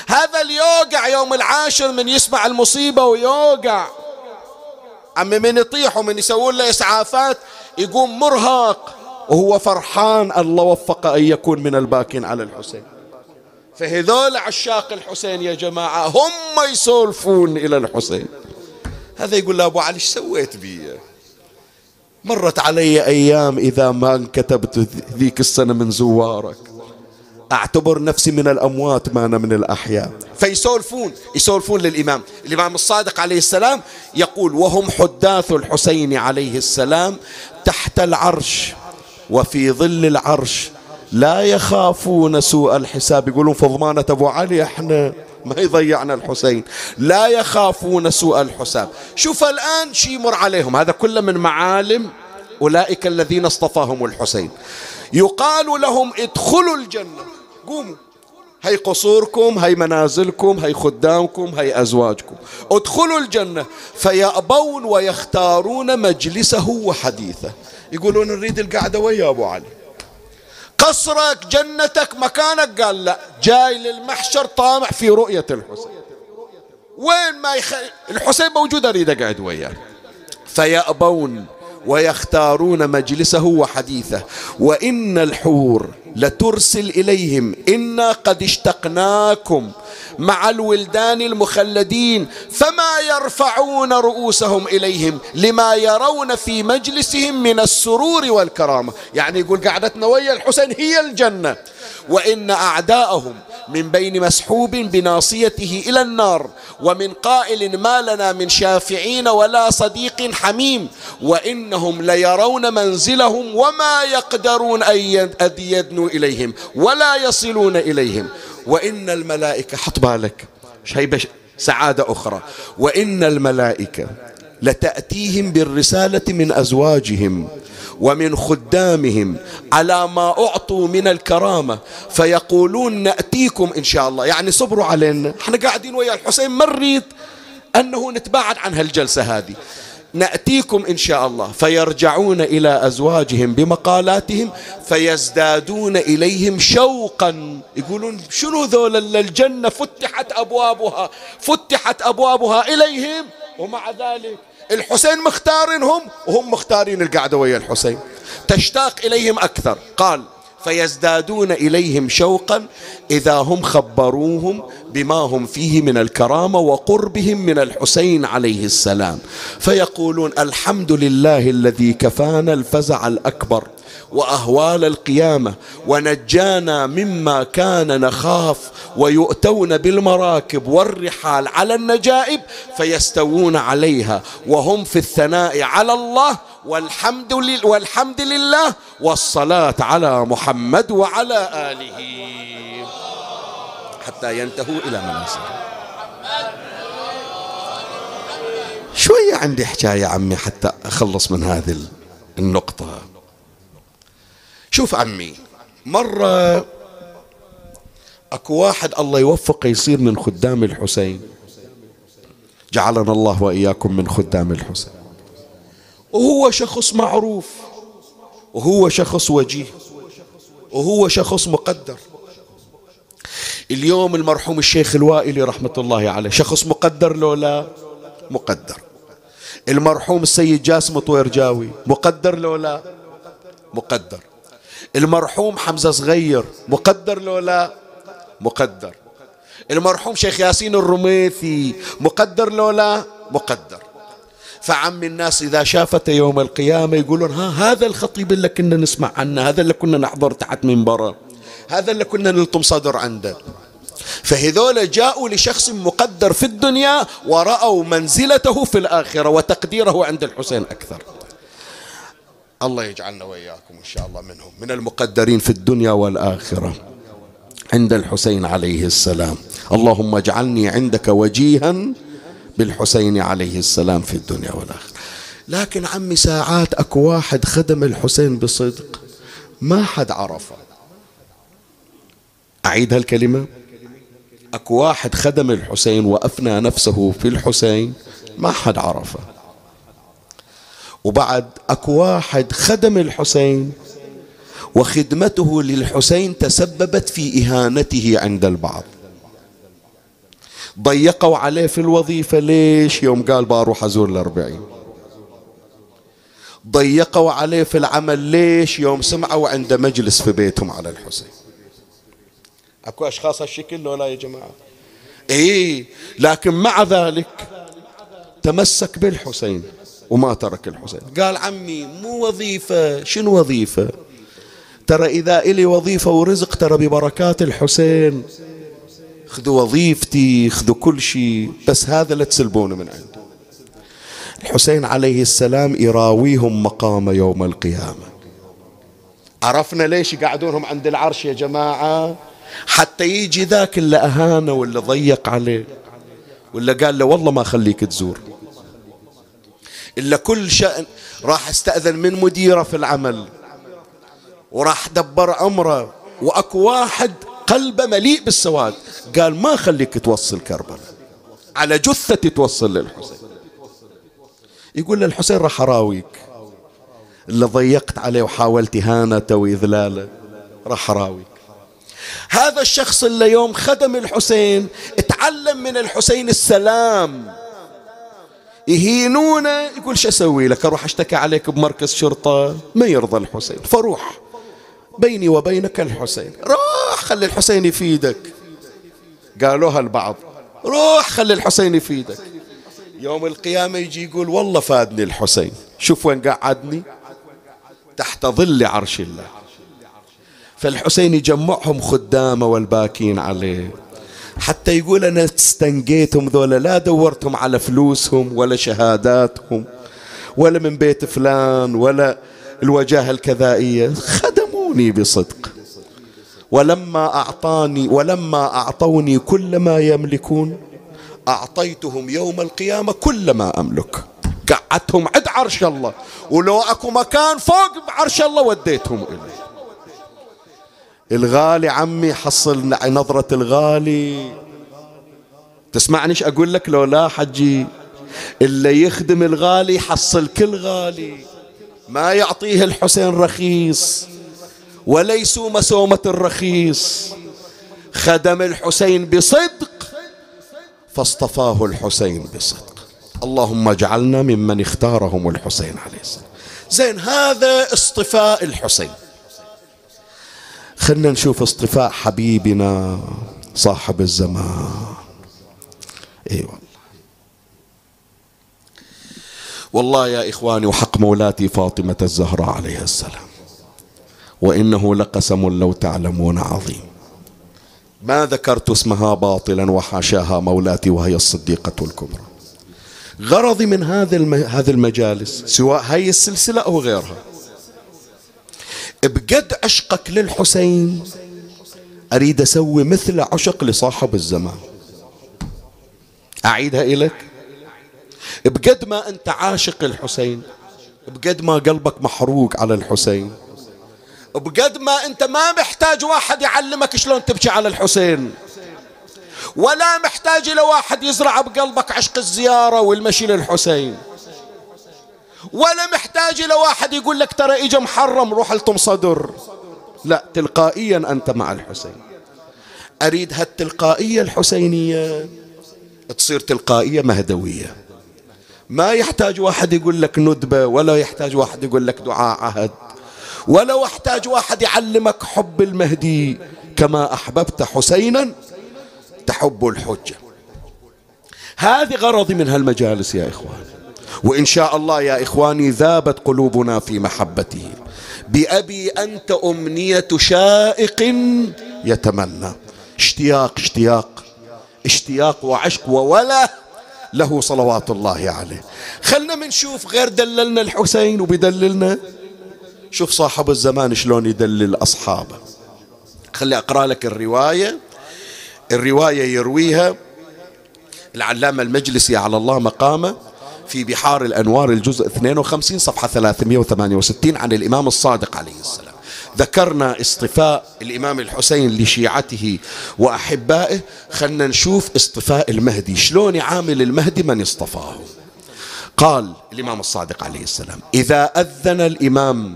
هذا اللي يوقع يوم العاشر من يسمع المصيبة ويوقع. عمي من يطيح ومن يسوون له إسعافات يقوم مرهق. وهو فرحان الله وفق أن يكون من الباكين على الحسين. فهذول عشاق الحسين يا جماعة هم يسولفون إلى الحسين. هذا يقول له أبو علي إيش سويت بي؟ مرت علي أيام إذا ما انكتبت ذيك السنة من زوارك. أعتبر نفسي من الأموات ما أنا من الأحياء. فيسولفون يسولفون للإمام. الإمام الصادق عليه السلام يقول وهم حداث الحسين عليه السلام تحت العرش وفي ظل العرش لا يخافون سوء الحساب. يقولون فضمانة أبو علي إحنا ما يضيعنا الحسين. لا يخافون سوء الحساب. شوف الآن شي يمر عليهم. هذا كله من معالم أولئك الذين اصطفاهم الحسين. يقال لهم ادخلوا الجنة. قوموا. هي قصوركم هي منازلكم هي خدامكم هي أزواجكم. ادخلوا الجنة فيأبون ويختارون مجلسه وحديثه. يقولون نريد القعدة ويا أبو علي. قصرك جنتك مكانك؟ قال لا. جاي للمحشر طامع في رؤية الحسين. وين ما يخ... الحسين موجود أريد أقعد وياه. فيأبون ويختارون مجلسه وحديثه. وإن الحور لترسل إليهم. إنا قد اشتقناكم مع الولدان المخلدين. فما يرفعون رؤوسهم إليهم لما يرون في مجلسهم من السرور والكرامة. يعني يقول قعدتنا ويا الحسين هي الجنة. وإن أعداءهم من بين مسحوب بناصيته إلى النار ومن قائل ما لنا من شافعين ولا صديق حميم وإنهم ليرون منزلهم وما يقدرون أن يدنوا إليهم ولا يصلون إليهم. وإن الملائكة حط بالك. شيء سعادة أخرى. وإن الملائكة لتأتيهم بالرسالة من أزواجهم. ومن خدامهم على ما أعطوا من الكرامة. فيقولون نأتيكم إن شاء الله. يعني صبروا علينا. إحنا قاعدين ويا الحسين ما نريد أنه نتباعد عن هالجلسة هذه. نأتيكم إن شاء الله. فيرجعون إلى أزواجهم بمقالاتهم فيزدادون إليهم شوقا. يقولون شنو ذول الجنة فتحت أبوابها؟ فتحت أبوابها إليهم. ومع ذلك الحسين مختارينهم وهم مختارين القعدة ويا الحسين. تشتاق إليهم أكثر. قال فيزدادون إليهم شوقا إذا هم خبروهم بما هم فيه من الكرامة وقربهم من الحسين عليه السلام. فيقولون الحمد لله الذي كفانا الفزع الأكبر. وأهوال القيامة ونجانا مما كان نخاف ويؤتون بالمراكب والرحال على النجائب فيستوون عليها وهم في الثناء على الله والحمد لله والحمد لله والصلاة على محمد وعلى آله. حتى ينتهوا إلى منازلهم. شوية عندي حكاية عمي حتى أخلص من هذه النقطة. شوف عمي مرة أكو واحد الله يوفقه يصير من خدام الحسين. جعلنا الله وإياكم من خدام الحسين. وهو شخص معروف وهو شخص وجيه وهو شخص مقدر. اليوم المرحوم الشيخ الوائلي رحمة الله عليه شخص مقدر لو لا؟ مقدر. المرحوم السيد جاسم طويرجاوي مقدر لو لا؟ مقدر. المرحوم حمزة صغير مقدر لو لا؟ مقدر. المرحوم شيخ ياسين الرميثي مقدر لو لا؟ مقدر. فعم الناس إذا شافته يوم القيامة يقولون ها هذا الخطيب اللي كنا نسمع عنه هذا اللي كنا نحضر تحت منبره هذا اللي كنا نلطم صدر عنده. فهذول جاءوا لشخص مقدر في الدنيا ورأوا منزلته في الآخرة وتقديره عند الحسين أكثر. الله يجعلنا وإياكم إن شاء الله منهم من المقدرين في الدنيا والآخرة. عند الحسين عليه السلام. اللهم اجعلني عندك وجيها بالحسين عليه السلام في الدنيا والآخرة. لكن عمي ساعات أكو واحد خدم الحسين بصدق ما حد عرفه. أعيد هالكلمة؟ أكو واحد خدم الحسين وأفنى نفسه في الحسين ما حد عرفه. وبعد أكو واحد خدم الحسين وخدمته للحسين تسببت في إهانته عند البعض. ضيقوا عليه في الوظيفة ليش؟ يوم قال بروح أزور الأربعين. ضيقوا عليه في العمل ليش؟ يوم سمعوا عنده مجلس في بيتهم على الحسين. أكو أشخاص هالشكل لا يا جماعة؟ اي لكن مع ذلك تمسك بالحسين. وما ترك الحسين. قال عمي مو وظيفة. شنو وظيفة؟ ترى إذا إلي وظيفة ورزق ترى ببركات الحسين. خذوا وظيفتي خذوا كل شيء بس هذا لا تسلبونه من عنده. الحسين عليه السلام يراويهم مقام يوم القيامة. عرفنا ليش يقعدونهم عند العرش يا جماعة؟ حتى يجي ذاك اللي أهانه واللي ضيق عليه. ولا قال له والله ما خليك تزور. إلا كل شأن. راح أستأذن من مديرة في العمل. وراح دبر أمره. وأكو واحد قلبه مليء بالسواد. قال ما خليك توصل كربلاء. على جثتي توصل للحسين. يقول له الحسين راح أراويك. اللي ضيقت عليه وحاولت إهانته وإذلاله. راح أراويك. هذا الشخص اللي يوم خدم الحسين اتعلم من الحسين السلام. يهينونه يقول شو أسوي لك؟ أروح أشتكي عليك بمركز شرطة. ما يرضى الحسين. فروح بيني وبينك الحسين. روح خلي الحسين يفيدك. قالوها البعض روح خلي الحسين يفيدك. يوم القيامة يجي يقول والله فادني الحسين. شوف وين قعدني؟ تحت ظل عرش الله. فالحسين يجمعهم خدامة والباكين عليه. حتى يقول أنا استنقيتهم ذولا لا دورتهم على فلوسهم ولا شهاداتهم ولا من بيت فلان ولا الوجاهة الكذائية خدموني بصدق. ولما أعطاني ولما أعطوني كل ما يملكون أعطيتهم يوم القيامة كل ما أملك. قعدتهم عند عرش الله ولو أكو مكان فوق بعرش الله وديتهم إليه. الغالي عمي حصل نظرة الغالي. تسمعني إيش أقول لك؟ لو لا حجي. اللي يخدم الغالي حصل كل غالي. ما يعطيه الحسين رخيص وليسوا مسومة الرخيص. خدم الحسين بصدق فاصطفاه الحسين بصدق. اللهم اجعلنا ممن اختارهم الحسين عليه السلام. زين هذا اصطفاء الحسين. خلنا نشوف اصطفاء حبيبنا صاحب الزمان. إي والله. والله يا إخواني وحق مولاتي فاطمة الزهراء عليها السلام. وإنه لقسم لو تعلمون عظيم. ما ذكرت اسمها باطلا وحاشاها مولاتي وهي الصديقة الكبرى. غرضي من هذه هذه المجالس سواء هاي السلسلة أو غيرها بقد عشقك للحسين. أريد أسوي مثل عشق لصاحب الزمان. أعيدها إليك. بقد ما أنت عاشق الحسين بقد ما قلبك محروق على الحسين. بقد ما أنت ما محتاج واحد يعلمك شلون تبكي على الحسين. ولا محتاج إلى واحد يزرع بقلبك عشق الزيارة والمشي للحسين. ولا محتاج إلى واحد يقول لك ترى إجا محرم روح التم صدر. لا تلقائيا أنت مع الحسين. أريد هالتلقائية الحسينية. تصير تلقائية مهدوية. ما يحتاج واحد يقول لك ندبة ولا يحتاج واحد يقول لك دعاء عهد ولا يحتاج واحد يعلمك حب المهدي. كما أحببت حسينا تحب الحجة. هذه غرضي من هالمجالس يا إخوان. وإن شاء الله يا إخواني ذابت قلوبنا في محبته. بأبي أنت أمنية شائق يتمنى. اشتياق اشتياق. اشتياق وعشق ووله له صلوات الله عليه. خلنا منشوف غير دللنا الحسين وبدللنا. شوف صاحب الزمان شلون يدلل أصحابه. خلي أقرأ لك الرواية. الرواية يرويها العلامة المجلسي على الله مقامه. في بحار الأنوار الجزء 52 صفحة 368 عن الإمام الصادق عليه السلام. ذكرنا اصطفاء الإمام الحسين لشيعته وأحبائه. خلنا نشوف اصطفاء المهدي. شلون يعامل المهدي من اصطفاه؟ قال الإمام الصادق عليه السلام إذا أذن الإمام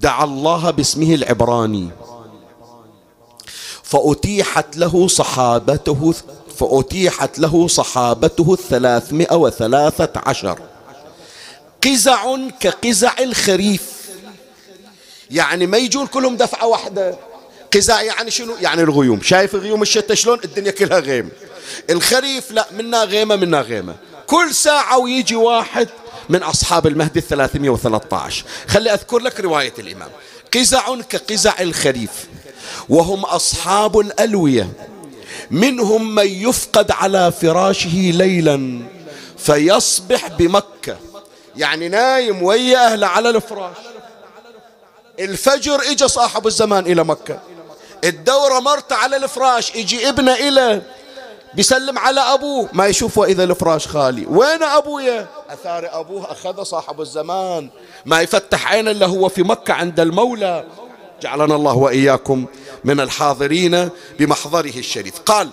دعا الله باسمه العبراني فأتيحت له صحابته فأتيحت له صحابته الثلاثمائة وثلاثة عشر. قزع كقزع الخريف. يعني ما يجون كلهم دفعة واحدة. قزع يعني شنو؟ يعني الغيوم. شايف غيوم الشتاء شلون؟ الدنيا كلها غيم. الخريف لا منا غيمة منا غيمة. كل ساعة ويجي واحد من أصحاب المهدي الثلاثمائة وثلاثة عشر. خلي أذكر لك رواية الإمام. قزع كقزع الخريف. وهم أصحاب الألوية. منهم من يفقد على فراشه ليلا فيصبح بمكة. يعني نايم ويا أهله على الفراش. الفجر إجا صاحب الزمان إلى مكة. الدورة مرت على الفراش يجي ابنه إلى بيسلم على أبوه ما يشوف إذا الفراش خالي. وين أبويا؟ أثار أبوه أخذ صاحب الزمان. ما يفتح عينه إلا هو في مكة عند المولى. جعلنا الله وإياكم من الحاضرين بمحضره الشريف. قال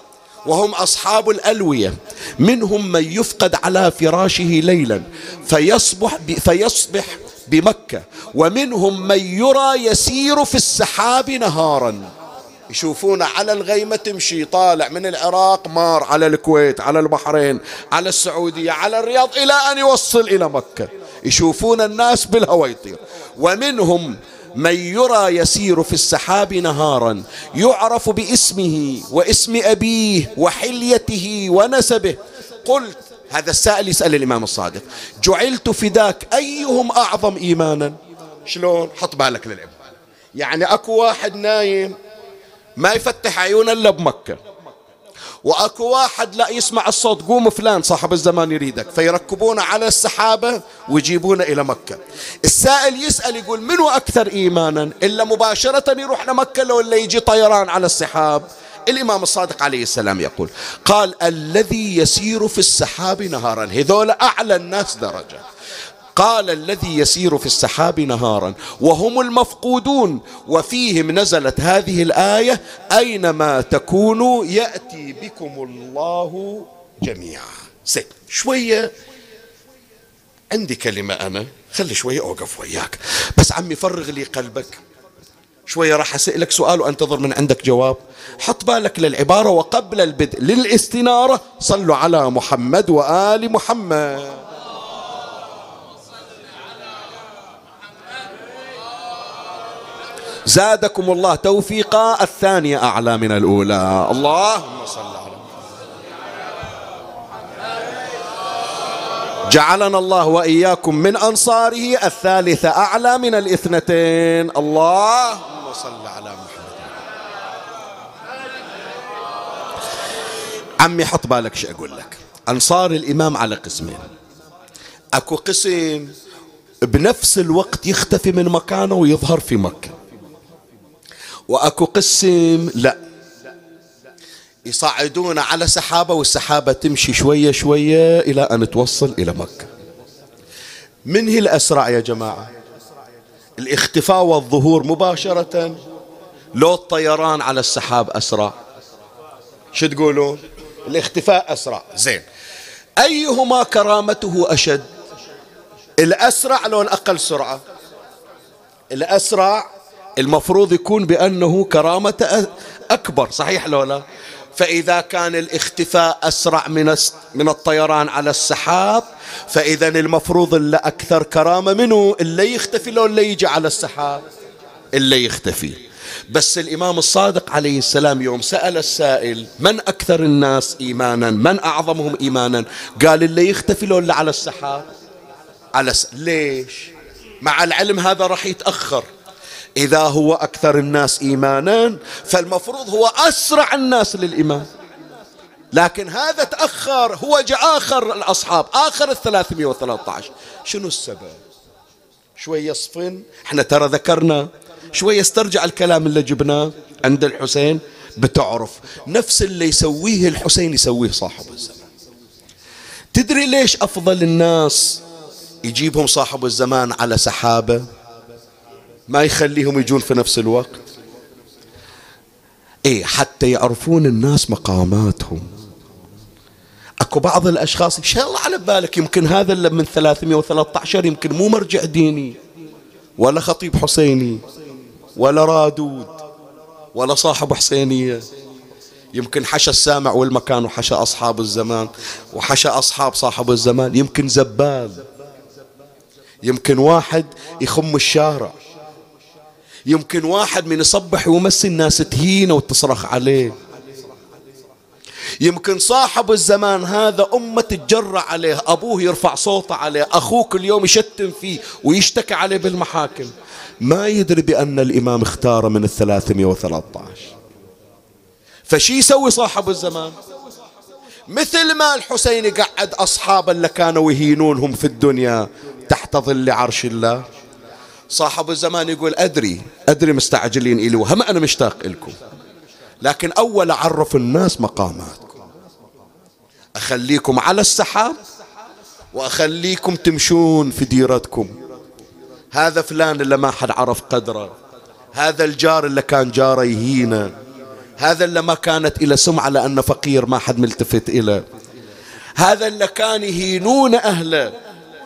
وهم أصحاب الألوية منهم من يفقد على فراشه ليلا فيصبح فيصبح بمكة ومنهم من يرى يسير في السحاب نهارا. يشوفون على الغيمة تمشي طالع من العراق مار على الكويت على البحرين على السعودية على الرياض إلى أن يوصل إلى مكة. يشوفون الناس بالهوى يطير ومنهم من يرى يسير في السحاب نهارا يعرف باسمه واسم أبيه وحليته ونسبه. قلت هذا السائل يسأل الإمام الصادق جعلت فداك أيهم أعظم إيمانا؟ شلون؟ حط بالك للعب يعني أكو واحد نايم ما يفتح عيونه إلا بمكة. وأكو واحد لا يسمع الصوت قوم فلان صاحب الزمان يريدك فيركبونه على السحابة ويجيبونه إلى مكة. السائل يسأل يقول منو أكثر إيمانا؟ إلا مباشرة يروح لمكة لو اللي يجي طيران على السحاب. الإمام الصادق عليه السلام يقول قال الذي يسير في السحاب نهارا. هذول أعلى الناس درجة. قال الذي يسير في السحاب نهارا وهم المفقودون. وفيهم نزلت هذه الآية أينما تكونوا يأتي بكم الله جميعا. زين شوية. عندي كلمة أنا خلي شوية أوقف وياك. بس عمي فرغ لي قلبك. شوية راح أسألك سؤال وأنتظر من عندك جواب. حط بالك للعبارة وقبل البدء للاستنارة. صلوا على محمد وآل محمد. زادكم الله توفيقا. الثانية أعلى من الأولى. اللهم صل على جعلنا الله وإياكم من أنصاره الثالثة أعلى من الاثنتين. اللهم صل على محمد. عمي حط بالك شو أقول لك. أنصار الإمام على قسمين. أكو قسم بنفس الوقت يختفي من مكانه ويظهر في مكة. وأكو قسم لا. يصعدون على سحابة والسحابة تمشي شوية شوية إلى أن توصل إلى مكة. من هي الأسرع يا جماعة؟ الاختفاء والظهور مباشرة لو الطيران على السحاب أسرع. شو تقولون؟ الاختفاء أسرع. زين. أيهما كرامته أشد؟ الأسرع لو الأقل سرعة. الأسرع المفروض يكون بأنه كرامة أكبر. صحيح لو لا؟ فإذا كان الاختفاء أسرع من من الطيران على السحاب فإذا المفروض اللي أكثر كرامة منه اللي يختفي لو اللي يجي على السحاب. اللي يختفي. بس الإمام الصادق عليه السلام يوم سأل السائل من أكثر الناس إيمانا؟ من أعظمهم إيمانا؟ قال اللي يختفي لو اللي على السحاب. على س... ليش؟ مع العلم هذا راح يتأخر. إذا هو أكثر الناس إيمانا فالمفروض هو أسرع الناس للإيمان. لكن هذا تأخر هو جاء آخر الأصحاب آخر الثلاثمية وثلاثة عشر. شنو السبب؟ شوية صفن إحنا ترى ذكرنا شوية استرجع الكلام اللي جبناه عند الحسين بتعرف نفس اللي يسويه الحسين يسويه صاحب الزمان. تدري ليش أفضل الناس يجيبهم صاحب الزمان على سحابة؟ ما يخليهم يجون في نفس الوقت؟ إيه حتى يعرفون الناس مقاماتهم. أكو بعض الأشخاص إن شاء الله على بالك يمكن هذا اللي من 313 يمكن مو مرجع ديني ولا خطيب حسيني ولا رادود ولا صاحب حسينية. يمكن حشى السامع والمكان وحشى أصحاب الزمان وحشى أصحاب صاحب الزمان. يمكن زبال يمكن واحد يخم الشارع. يمكن واحد من يصبح ويمسي الناس تهينة وتصرخ عليه. يمكن صاحب الزمان هذا أمة تتجرع عليه أبوه يرفع صوته عليه أخوه كل يوم يشتم فيه ويشتكي عليه بالمحاكم. ما يدري بأن الإمام اختار من الثلاثمية وثلاثة فشي يسوي صاحب الزمان؟ مثل ما الحسين قعد أصحابا اللي كانوا يهينونهم في الدنيا تحت ظل عرش الله. صاحب الزمان يقول أدري أدري مستعجلين إلي وهم أنا مشتاق لكم لكن أول أعرف الناس مقاماتكم. أخليكم على السحاب وأخليكم تمشون في ديرتكم. هذا فلان اللي ما حد عرف قدره. هذا الجار اللي كان جاره يهينه. هذا اللي ما كانت إلى سمعة لأنه فقير ما حد ملتفت إليه. هذا اللي كان يهينون أهله.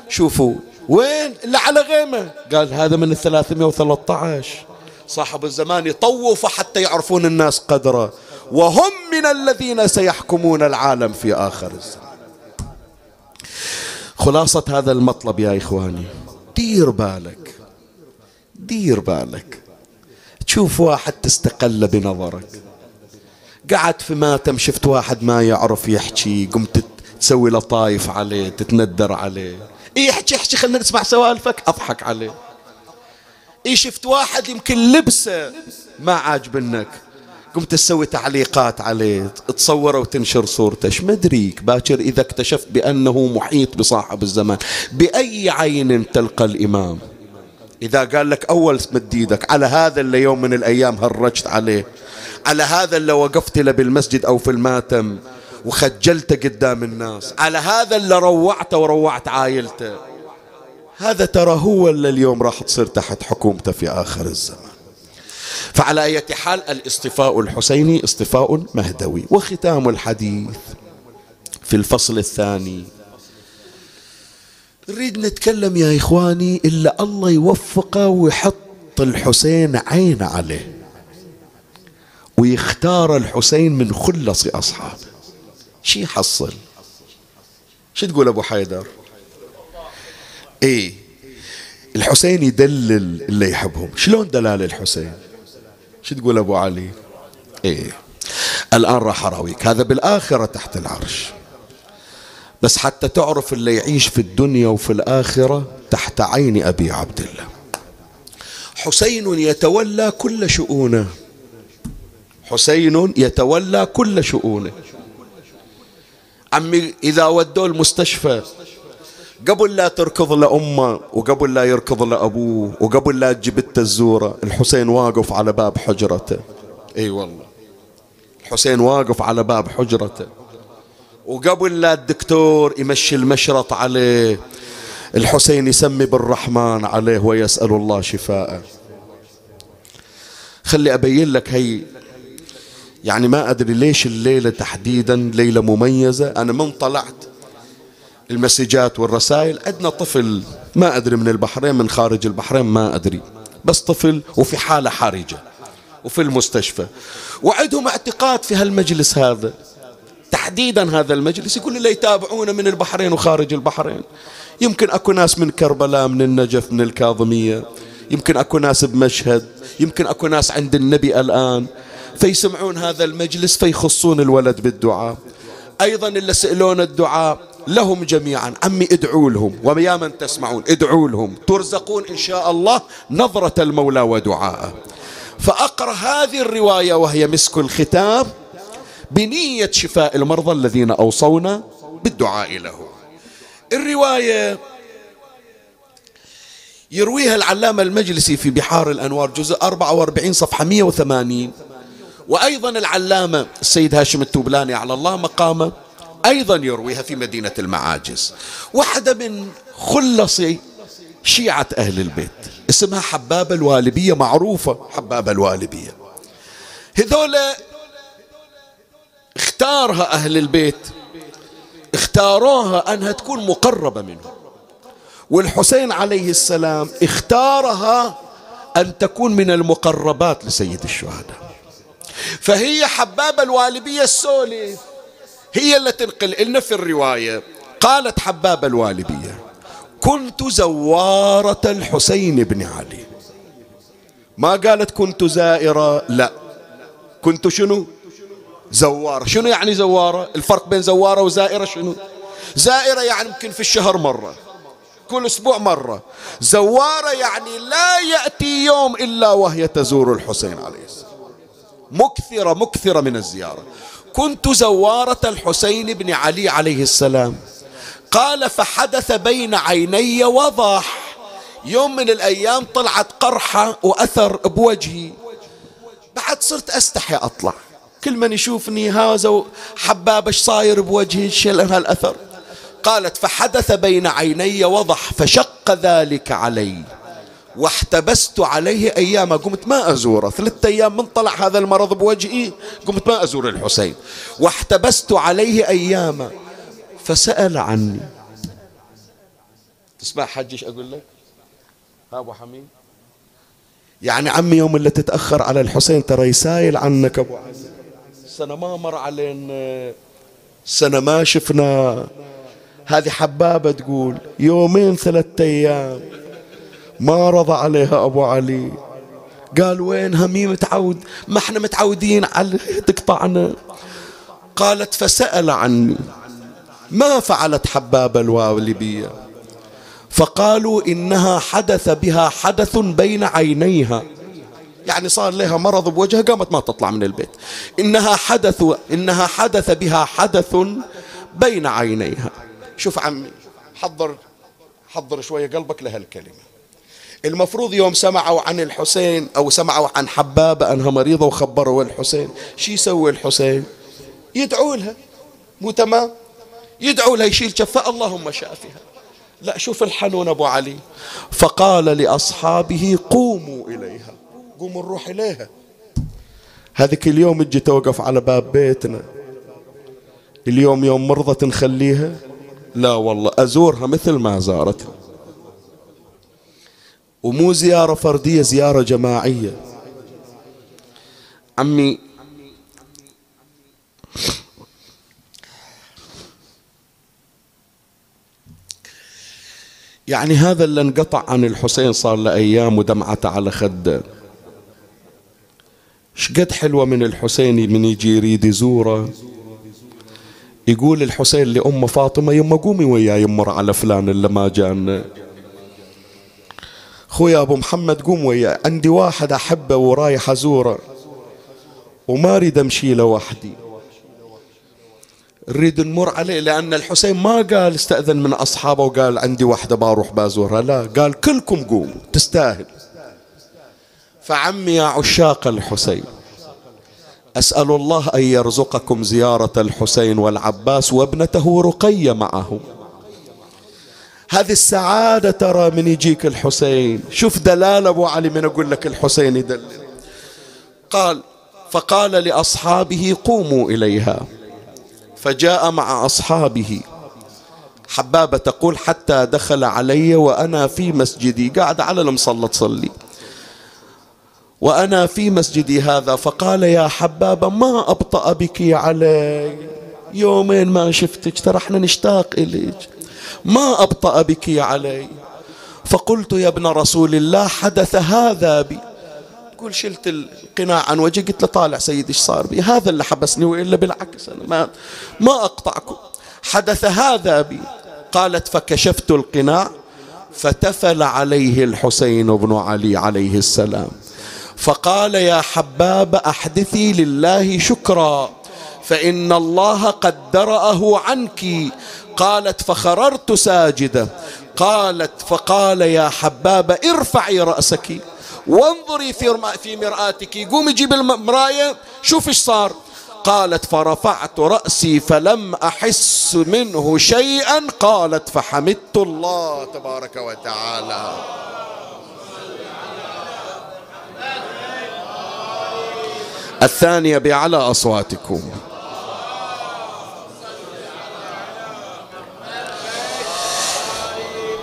شوفوا وين؟ اللي على غيمة. قال هذا من الثلاثمائة وثلاثة عشر. صاحب الزمان يطوف حتى يعرفون الناس قدره. وهم من الذين سيحكمون العالم في آخر الزمان. خلاصة هذا المطلب يا إخواني. دير بالك. دير بالك. تشوف واحد تستقل بنظرك. قعد في ماتم شفت واحد ما يعرف يحكي قمت تسوي لطايف عليه تتندر عليه. احكي احكي خلينا نسمع سوالفك. أضحك عليه إيه شفت واحد يمكن لبسه ما عاجبنك قمت تسوي تعليقات عليه تصوره وتنشر صورته. إيش مدريك باكر إذا اكتشفت بأنه محيط بصاحب الزمان. بأي عين تلقى الإمام؟ إذا قال لك أول مد إيدك على هذا اللي يوم من الأيام هرجت عليه. على هذا اللي وقفت له بالمسجد أو في الماتم. وخجلته قدام الناس. على هذا اللي روعته وروعت عائلته هذا ترى هو اللي اليوم راح تصير تحت حكومته في آخر الزمان. فعلى أي حال الاصطفاء الحسيني اصطفاء مهدوي وختام الحديث في الفصل الثاني. نريد نتكلم يا إخواني إلا الله يوفقه ويحط الحسين عين عليه ويختار الحسين من خلص أصحابه. شي يحصل شو تقول أبو حيدر؟ إيه الحسين يدلل اللي يحبهم. شلون دلال الحسين؟ شو تقول أبو علي؟ إيه الآن راح أراويك. هذا بالآخرة تحت العرش. بس حتى تعرف اللي يعيش في الدنيا وفي الآخرة تحت عين أبي عبد الله. حسين يتولى كل شؤونه. حسين يتولى كل شؤونه. عمي إذا ودوه المستشفى. قبل لا تركض لأمه وقبل لا يركض لأبوه وقبل لا تجيب التزورة الحسين واقف على باب حجرته. إي والله. الحسين واقف على باب حجرته. وقبل لا الدكتور يمشي المشرط عليه الحسين يسمي بالرحمن عليه ويسأل الله شفاءه. خلي أبين لك هي يعني ما أدري ليش الليلة تحديدا ليلة مميزة. أنا من طلعت المسجات والرسائل. عندنا طفل ما أدري من البحرين من خارج البحرين ما أدري. بس طفل وفي حالة حرجة وفي المستشفى. وعندهم اعتقاد في هالمجلس هذا. تحديدا هذا المجلس. يقول اللي يتابعونه من البحرين وخارج البحرين. يمكن أكو ناس من كربلاء من النجف من الكاظمية. يمكن أكو ناس بمشهد. يمكن أكو ناس عند النبي الآن. فيسمعون هذا المجلس فيخصون الولد بالدعاء. أيضا اللي سألون الدعاء لهم جميعا. عمي ادعوا لهم. ويا من تسمعون ادعوا لهم. ترزقون إن شاء الله نظرة المولى ودعاءه. فأقرأ هذه الرواية وهي مسك الختام بنية شفاء المرضى الذين أوصونا بالدعاء له. الرواية يرويها العلامة المجلسي في بحار الأنوار جزء 44 صفحة 180 وأيضا العلامة السيد هاشم التوبلاني على الله مقامه أيضا يرويها في مدينة المعاجز. واحدة من خلص شيعة أهل البيت اسمها حبابة الوالبية معروفة حبابة الوالبية. هذول اختارها أهل البيت اختاروها أنها تكون مقربة منهم. والحسين عليه السلام اختارها أن تكون من المقربات لسيد الشهداء. فهي حبابة الوالبية السولف هي اللي تنقل لنا في الرواية. قالت حبابة الوالبية كنت زوارة الحسين بن علي. ما قالت كنت زائرة لا. كنت شنو؟ زوارة. شنو يعني زوارة؟ الفرق بين زوارة وزائرة شنو؟ زائرة يعني يمكن في الشهر مرة كل أسبوع مرة. زوارة يعني لا يأتي يوم إلا وهي تزور الحسين عليه السلام. مكثرة مكثرة من الزيارة. كنت زوارة الحسين بن علي عليه السلام. قال فحدث بين عيني وضح. يوم من الأيام طلعت قرحة وأثر بوجهي. بعد صرت أستحي أطلع. كل من يشوفني هذا حباب إيش صاير بوجهي شيل هالأثر قالت فحدث بين عيني وضح فشق ذلك علي. واحتبست عليه أيام. قمت ما أزوره. ثلاثة أيام من طلع هذا المرض بوجهي. قمت ما أزور الحسين. واحتبست عليه أياما فسأل عني. تسمع حجش أقول لك؟ ها أبو حميد؟ يعني عمي يوم اللي تتأخر على الحسين ترى يسايل عنك أبو علي سنة ما مر علينا. سنة ما شفنا. هذه حبابة تقول يومين ثلاثة أيام. ما رضى عليها أبو علي. قال وين مي متعود ما إحنا متعودين على تقطعنا قالت فسأل عني ما فعلت حبابة الوالبية؟ فقالوا إنها حدث بها حدث بين عينيها. يعني صار لها مرض بوجهها قامت ما تطلع من البيت. إنها حدث إنها حدث بها حدث بين عينيها. شوف عمي حضر حضر شوية قلبك لهالكلمة. المفروض يوم سمعوا عن الحسين أو سمعوا عن حبابة أنها مريضة وخبروا الحسين شي يسوي الحسين؟ يدعوا لها. مو تمام؟ يدعوا لها يشيل شفاء اللهم شافها لا شوف الحنون أبو علي. فقال لأصحابه قوموا إليها. قوموا نروح إليها. هذيك اليوم أجي توقف على باب بيتنا. اليوم يوم مرضت نخليها لا والله أزورها مثل ما زارتها. ومو زيارة فردية زيارة جماعية. عمي يعني هذا اللي انقطع عن الحسين صار له أيام ودمعته على خده. شقد حلوة من الحسين من يجي يريد يزوره؟ يقول الحسين لأم فاطمة يما قومي وياي يمر على فلان اللي ما جانا. خويا أبو محمد قوم وياي عندي واحد أحبه ورايح أزوره. وما أريد أمشي له وحدي. نريد نمر عليه لأن الحسين ما قال استأذن من أصحابه وقال عندي واحدة بروح بأزورها لا قال كلكم قوموا تستاهل. فعمي يا عشاق الحسين أسأل الله أن يرزقكم زيارة الحسين والعباس وابنته رقية معه. هذه السعادة ترى من يجيك الحسين. شوف دلال أبو علي من أقول لك الحسين يدلل. قال فقال لأصحابه قوموا إليها. فجاء مع أصحابه. حبابة تقول حتى دخل علي وأنا في مسجدي. قاعد على المصلى تصلي. وأنا في مسجدي هذا. فقال يا حبابة ما أبطأ بك علي؟ يومين ما شفتك ترى إحنا نشتاق إليك. ما أبطأ بك علي. فقلت يا ابن رسول الله حدث هذا بي. تقول شلت القناع عن وجهي قلت له طالع سيدي إيش صار بي؟ هذا اللي حبسني وإلا بالعكس أنا ما ما أقطعكم. حدث هذا بي. قالت فكشفت القناع فتفل عليه الحسين بن علي عليه السلام. فقال يا حباب أحدثي لله شكرا فإن الله قد درأه عنك قالت فخررت ساجده قالت فقال يا حبابه ارفعي رأسك. وانظري في في مرآتك. قومي جيب المراية شوف إيش صار. قالت فرفعت رأسي فلم أحس منه شيئا. قالت فحمدت الله تبارك وتعالى. الثانية بأعلى أصواتكم.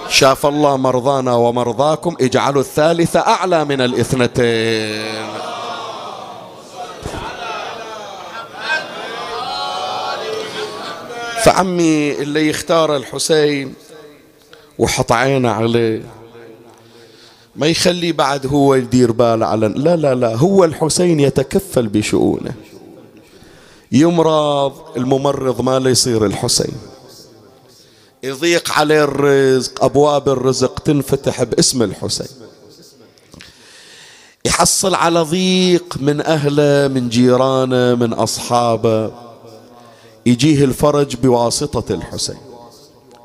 شاف الله مرضانا ومرضاكم اجعلوا الثالثة أعلى من الاثنتين. فعمي اللي يختار الحسين وحط عينه عليه ما يخلي بعد هو يدير باله على لا لا لا هو الحسين يتكفل بشؤونه. يمرض الممرض ما يصير الحسين. يضيق عليه الرزق أبواب الرزق تنفتح باسم الحسين. يحصل على ضيق من أهله من جيرانه من أصحابه. يجيه الفرج بواسطة الحسين.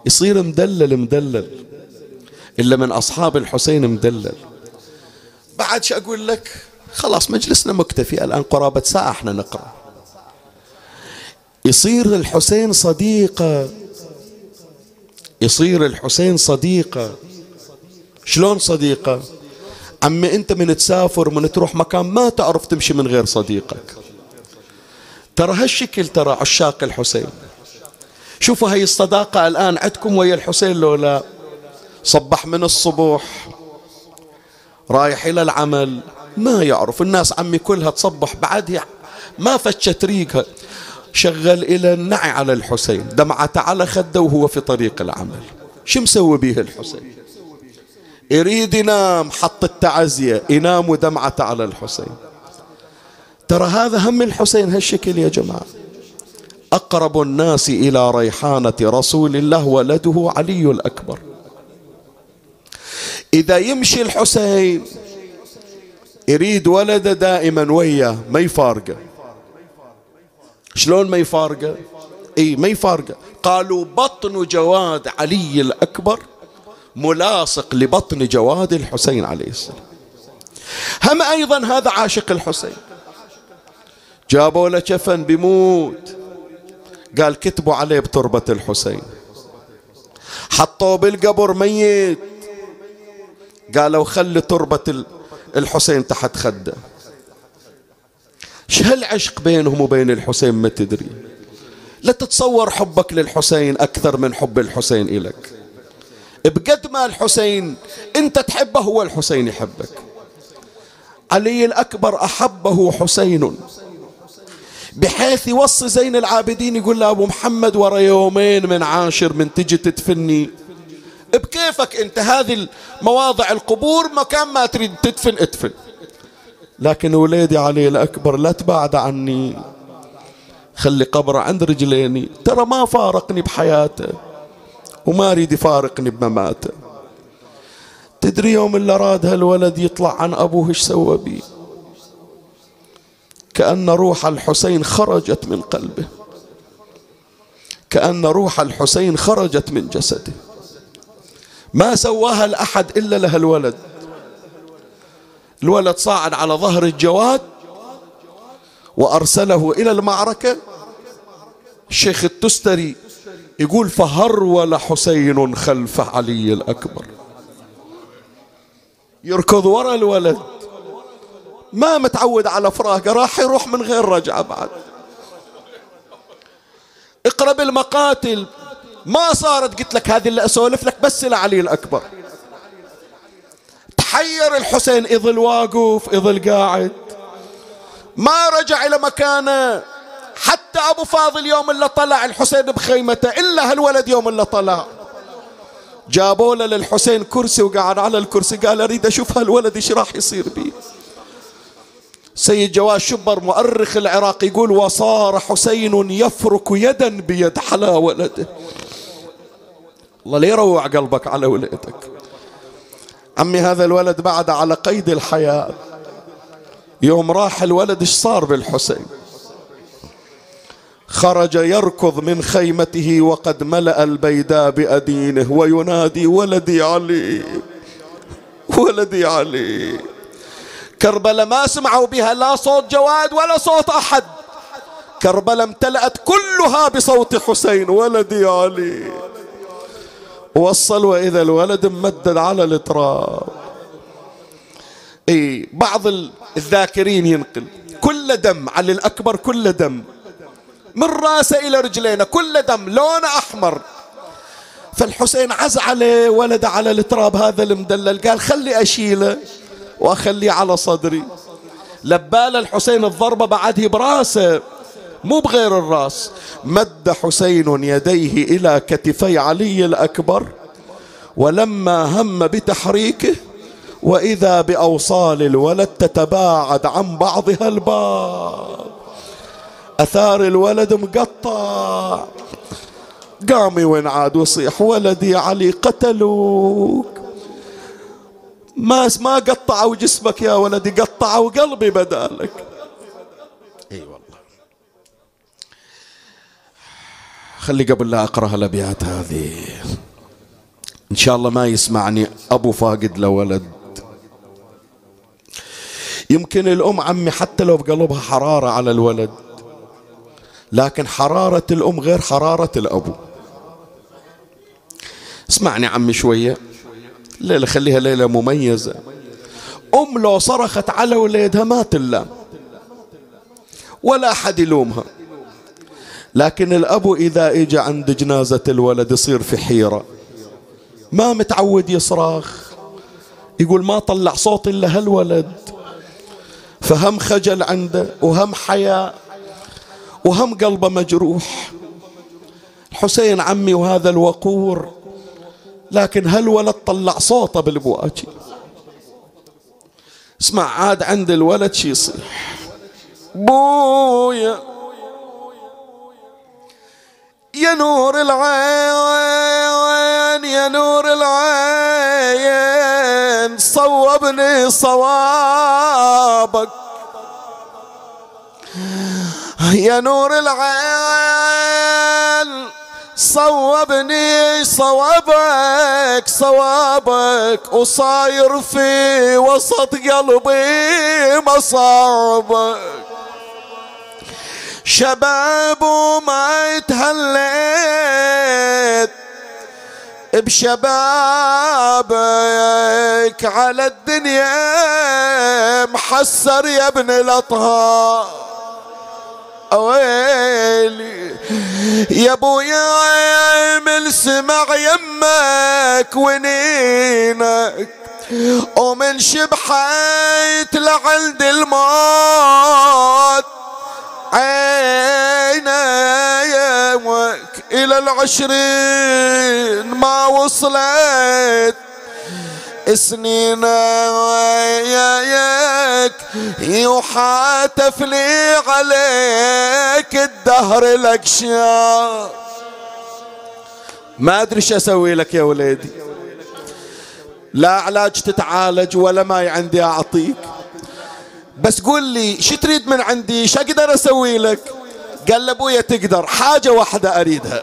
يصير مدلل مدلل. إلا من أصحاب الحسين مدلل. بعد شو أقول لك؟ خلاص مجلسنا مكتفي الآن قرابة ساعة إحنا نقرأ. يصير الحسين صديقة. يصير الحسين صديقة. شلون صديقة؟ عمي أنت من تسافر من تروح مكان ما تعرف تمشي من غير صديقك. ترى هالشكل ترى عشاق الحسين. شوفوا هاي الصداقة الآن عندكم ويا الحسين لو لا. صبح من الصبح رايح إلى العمل ما يعرف. الناس عمي كلها تصبح بعدها. ما فتشت ريقها. شغل إلى النعي على الحسين. دمعة على خده وهو في طريق العمل. شو مسوي به الحسين؟ يريد ينام حط التعزية. ينام ودمعة على الحسين. ترى هذا هم الحسين هالشكل يا جماعة. أقرب الناس إلى ريحانة رسول الله ولده علي الأكبر. إذا يمشي الحسين يريد ولده دائما وياه ما يفارقه. شلون ما يفارقه؟ إي ما يفارقه. قالوا بطن جواد علي الأكبر ملاصق لبطن جواد الحسين عليه السلام. هم أيضا هذا عاشق الحسين. جابوا له كفن بيموت قال كتبوا عليه بتربة الحسين. حطوه بالقبر ميت. قالوا خلي تربة الحسين تحت خده. شو هالعشق بينهم وبين الحسين ما تدري؟ لا تتصور حبك للحسين أكثر من حب الحسين إلك بقد ما الحسين أنت تحبه هو الحسين يحبك. علي الأكبر أحبه حسين. بحيث يوصي زين العابدين يقول له أبو محمد ورا يومين من عاشر من تجي تدفني. بكيفك أنت هذه مواضع القبور مكان ما تريد تدفن ادفن. لكن وليدي علي الأكبر لا تبعد عني. خلي قبره عند رجليني. ترى ما فارقني بحياته وما أريد يفارقني بمماته. تدري يوم اللي راد هالولد يطلع عن أبوه إيش سوى بيه كأن روح الحسين خرجت من قلبه. كأن روح الحسين خرجت من جسده. ما سواها لأحد إلا لها الولد الولد صاعد على ظهر الجواد وأرسله إلى المعركة الشيخ التستري يقول فهرول حسين خلف علي الأكبر. يركض ورا الولد. ما متعود على فراقه راح يروح من غير رجعة بعد. اقرب المقاتل ما صارت قلت لك هذه اللي أسولف لك بس لعلي الأكبر. تحير الحسين يظل واقف يظل قاعد ما رجع إلى مكانه. حتى أبو فاضل يوم اللي طلع الحسين بخيمته إلا هالولد يوم اللي طلع. جابوا له للحسين كرسي وقعد على الكرسي قال أريد أشوف هالولد إيش راح يصير بيه سيد جواد شبر مؤرخ العراق يقول وصار حسين يفرك يدا بيد حلا ولده. الله لا يروع قلبك على ولدك. عمي هذا الولد بعد على قيد الحياة. يوم راح الولد إيش صار بالحسين؟ خرج يركض من خيمته وقد ملأ البيداء بأدينه وينادي ولدي علي ولدي علي. كربلاء ما سمعوا بها لا صوت جواد ولا صوت أحد. كربلاء امتلأت كلها بصوت حسين ولدي علي. وصل وإذا الولد ممدد على التراب إي بعض الذاكرين ينقل كل دم علي الأكبر كل دم من رأسه إلى رجلينه كل دم لونه أحمر. فالحسين عز عليه ولد على التراب هذا المدلل قال خلي أشيله وأخليه على صدري. لبال الحسين الضربة بعده براسه مو بغير الراس. مد حسين يديه إلى كتفي علي الأكبر ولما هم بتحريكه وإذا بأوصال الولد تتباعد عن بعضها البعض. أثار الولد مقطع. قامي وين عاد وصيح ولدي علي قتلوك. ما ما قطعوا جسمك يا ولدي قطعوا قلبي بدالك. إي والله. خلي قبل لا اقرا الأبيات هذه. إن شاء الله ما يسمعني أبو فاقد له ولد. يمكن الأم عمي حتى لو بقلبها حرارة على الولد. لكن حرارة الأم غير حرارة الأبو. اسمعني عمي شوية. الليلة خليها ليلة مميزة. أم لو صرخت على وليدها ما تلام. ولا أحد يلومها. لكن الأب إذا إجى عند جنازة الولد يصير في حيرة. ما متعود يصرخ. يقول ما طلع صوت إلا هالولد. فهم خجل عنده وهم حياء وهم قلبه مجروح. حسين عمي وهذا الوقور. لكن هالولد طلع صوته بالبواجي. اسمع عاد عند الولد شي يصيح. بويا يا نور العين يا نور العين صوبني صوابك. يا نور العين صوبني صوابك صوابك وصاير في وسط قلبي مصابك شباب وما تهليت بشبابك على الدنيا محسر يا ابن الأطهار. ويلي يا أبويا من سمع يمك ونينك. ومن شبحيت لعند الموت. عينيك إلى العشرين ما وصلت. سنين وياك يحاتف لي عليك الدهر لك ما أدري شو أسوي لك يا وليدي. لا علاج تتعالج ولا ما عندي أعطيك. بس قول لي شو تريد من عندي؟ شو أقدر أسوي لك؟ قال أبويا تقدر حاجة واحدة أريدها.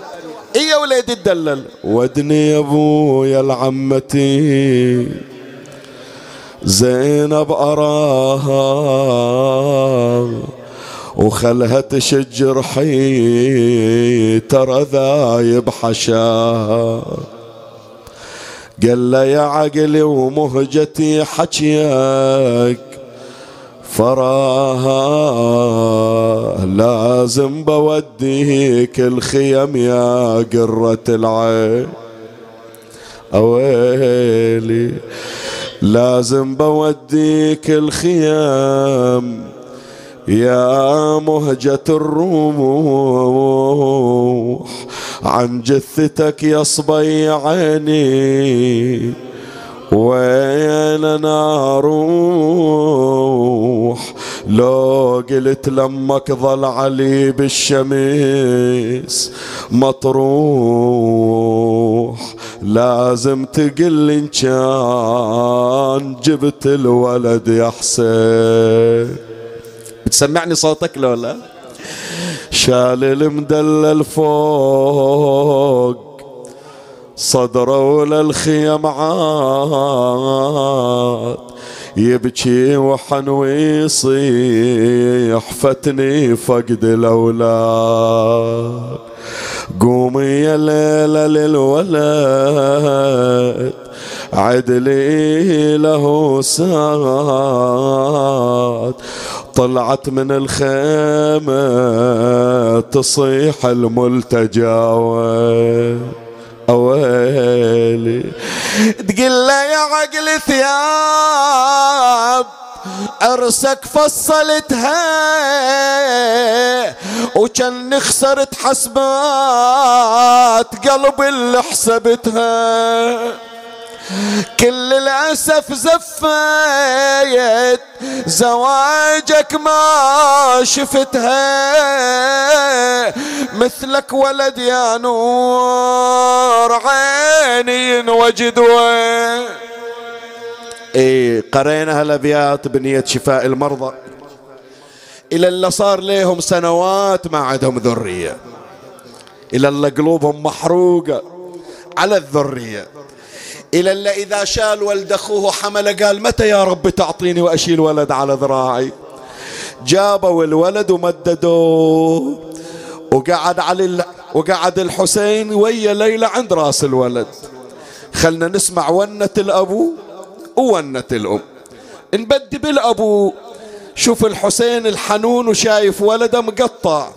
اي يا وليدي تدلل. ودني يا أبويا لعمتي زينب أراها وخلها تشجر حي ترى ذايب حشا قال له يا عقلي ومهجتي حكيك فراها لازم بوديك الخيم يا قرة العين. أويلي لازم بوديك الخيام يا مهجة الروح عن جثتك يا صبي عيني. وين أنا أروح لو قلت لمك ظل علي بالشمس مطروح. لازم تقل إن كان جبت الولد يا حسين. بتسمعني صوتك لو لا شال المدلل فوق. صدروا للخيم عاد يبكي وحن ويصيح فتني فقد الأولاد. قومي يا ليلة للولد عدلي له ساد. طلعت من الخيمة تصيح الملتجاوي أويلي تقول له يا عقل ثياب عرسك فصلتها وكان خسرت حسبات قلبي اللي حسبتها. كل الأسف زفيت زواجك ما شفتها. مثلك ولد يا نور عيني وجد إيه قرينا هالأبيات بنية شفاء المرضى. إلى اللي صار لهم سنوات ما عندهم ذرية. إلى اللي قلوبهم محروقة على الذرية. إلى اللي إذا شال ولد أخوه حمله قال متى يا رب تعطيني وأشيل ولد على ذراعي؟ جابوا الولد ومددوه وقعد علي وقعد الحسين ويا ليلى عند راس الولد. خلنا نسمع ونة الأبو وونة الأم. نبدي بالأبو. شوف الحسين الحنون وشايف ولده مقطع.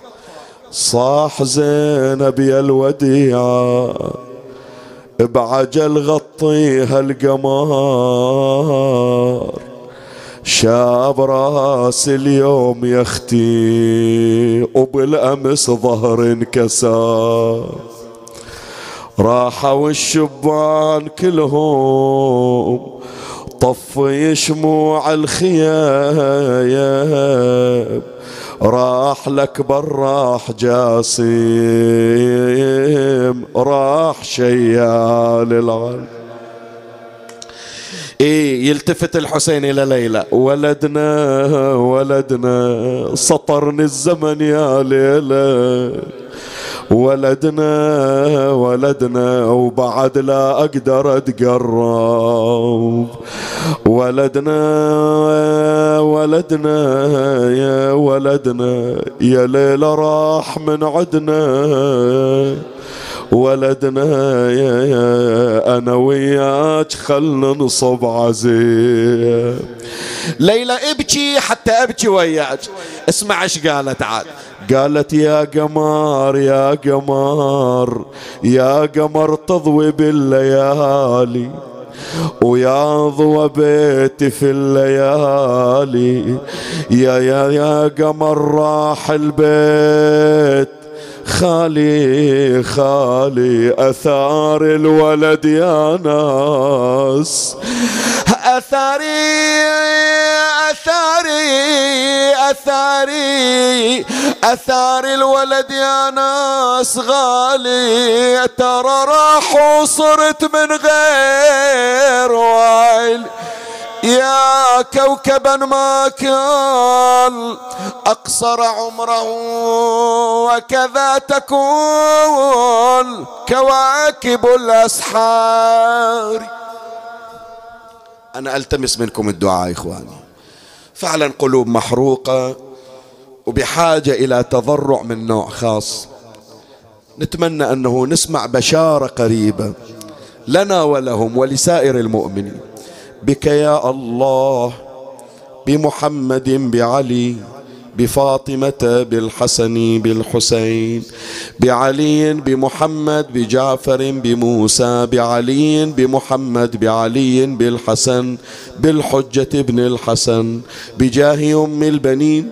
صاح زينب يا الوديعة. بعجل غطيها القمر شاب راس اليوم يختي وبالأمس ظهر انكسر. راحوا الشبان كلهم طفي شموع الخيام. راح لك براح جاسم راح شيال العلم إيه يلتفت الحسين إلى ليلى. ولدنا ولدنا سطرني الزمن يا ليلى. ولدنا ولدنا وبعد لا أقدر أتقرب. ولدنا ولدنا يا ولدنا يا ليلة راح من عدنا. ولدنا يا, يا أنا وياك خلنا نصب عزيز. ليلى ابكي حتى ابكي وياك. اسمع إيش قالت عاد. قالت يا قمر يا قمر يا قمر تضوي بالليالي ويا ضوى بيتي في الليالي. يا يا يا قمر راح البيت خالي خالي أثار الولد يا ناس. أثاري أثاري أثار الولد يا ناس غالي. ترى راح وصرت من غير وعيل يا كوكبا ما كان أقصر عمره وكذا تكون كواكب الأسحار. أنا ألتمس منكم الدعاء إخواني. فعلا قلوب محروقة وبحاجة إلى تضرع من نوع خاص. نتمنى أنه نسمع بشارة قريبة لنا ولهم ولسائر المؤمنين. بك يا الله بمحمد بعلي. بفاطمة بالحسن بالحسين بعلي بمحمد بجعفر بموسى بعلي بمحمد بعلي بالحسن بالحجة ابن الحسن بجاه أم البنين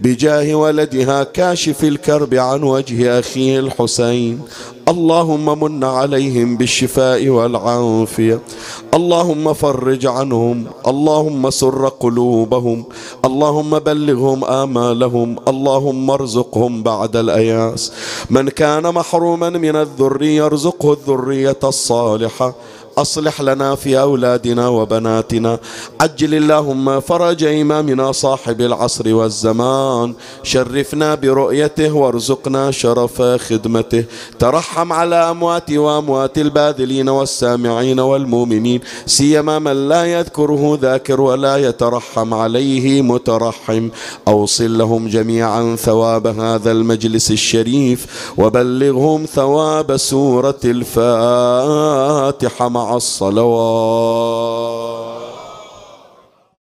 بجاه ولدها كاشف الكرب عن وجه أخيه الحسين. اللهم من عليهم بالشفاء والعافية. اللهم فرج عنهم. اللهم سر قلوبهم. اللهم بلغهم آمالهم. اللهم ارزقهم بعد الأياس. من كان محروما من الذرية ارزقه الذرية الصالحة. أصلح لنا في أولادنا وبناتنا. عجل اللهم فرج إمامنا صاحب العصر والزمان. شرفنا برؤيته وارزقنا شرف خدمته. ترحم على أموات وأموات الباذلين والسامعين والمؤمنين. سيما من لا يذكره ذاكر ولا يترحم عليه مترحم. أوصل لهم جميعا ثواب هذا المجلس الشريف. وبلغهم ثواب سورة الفاتحة. الصلوات.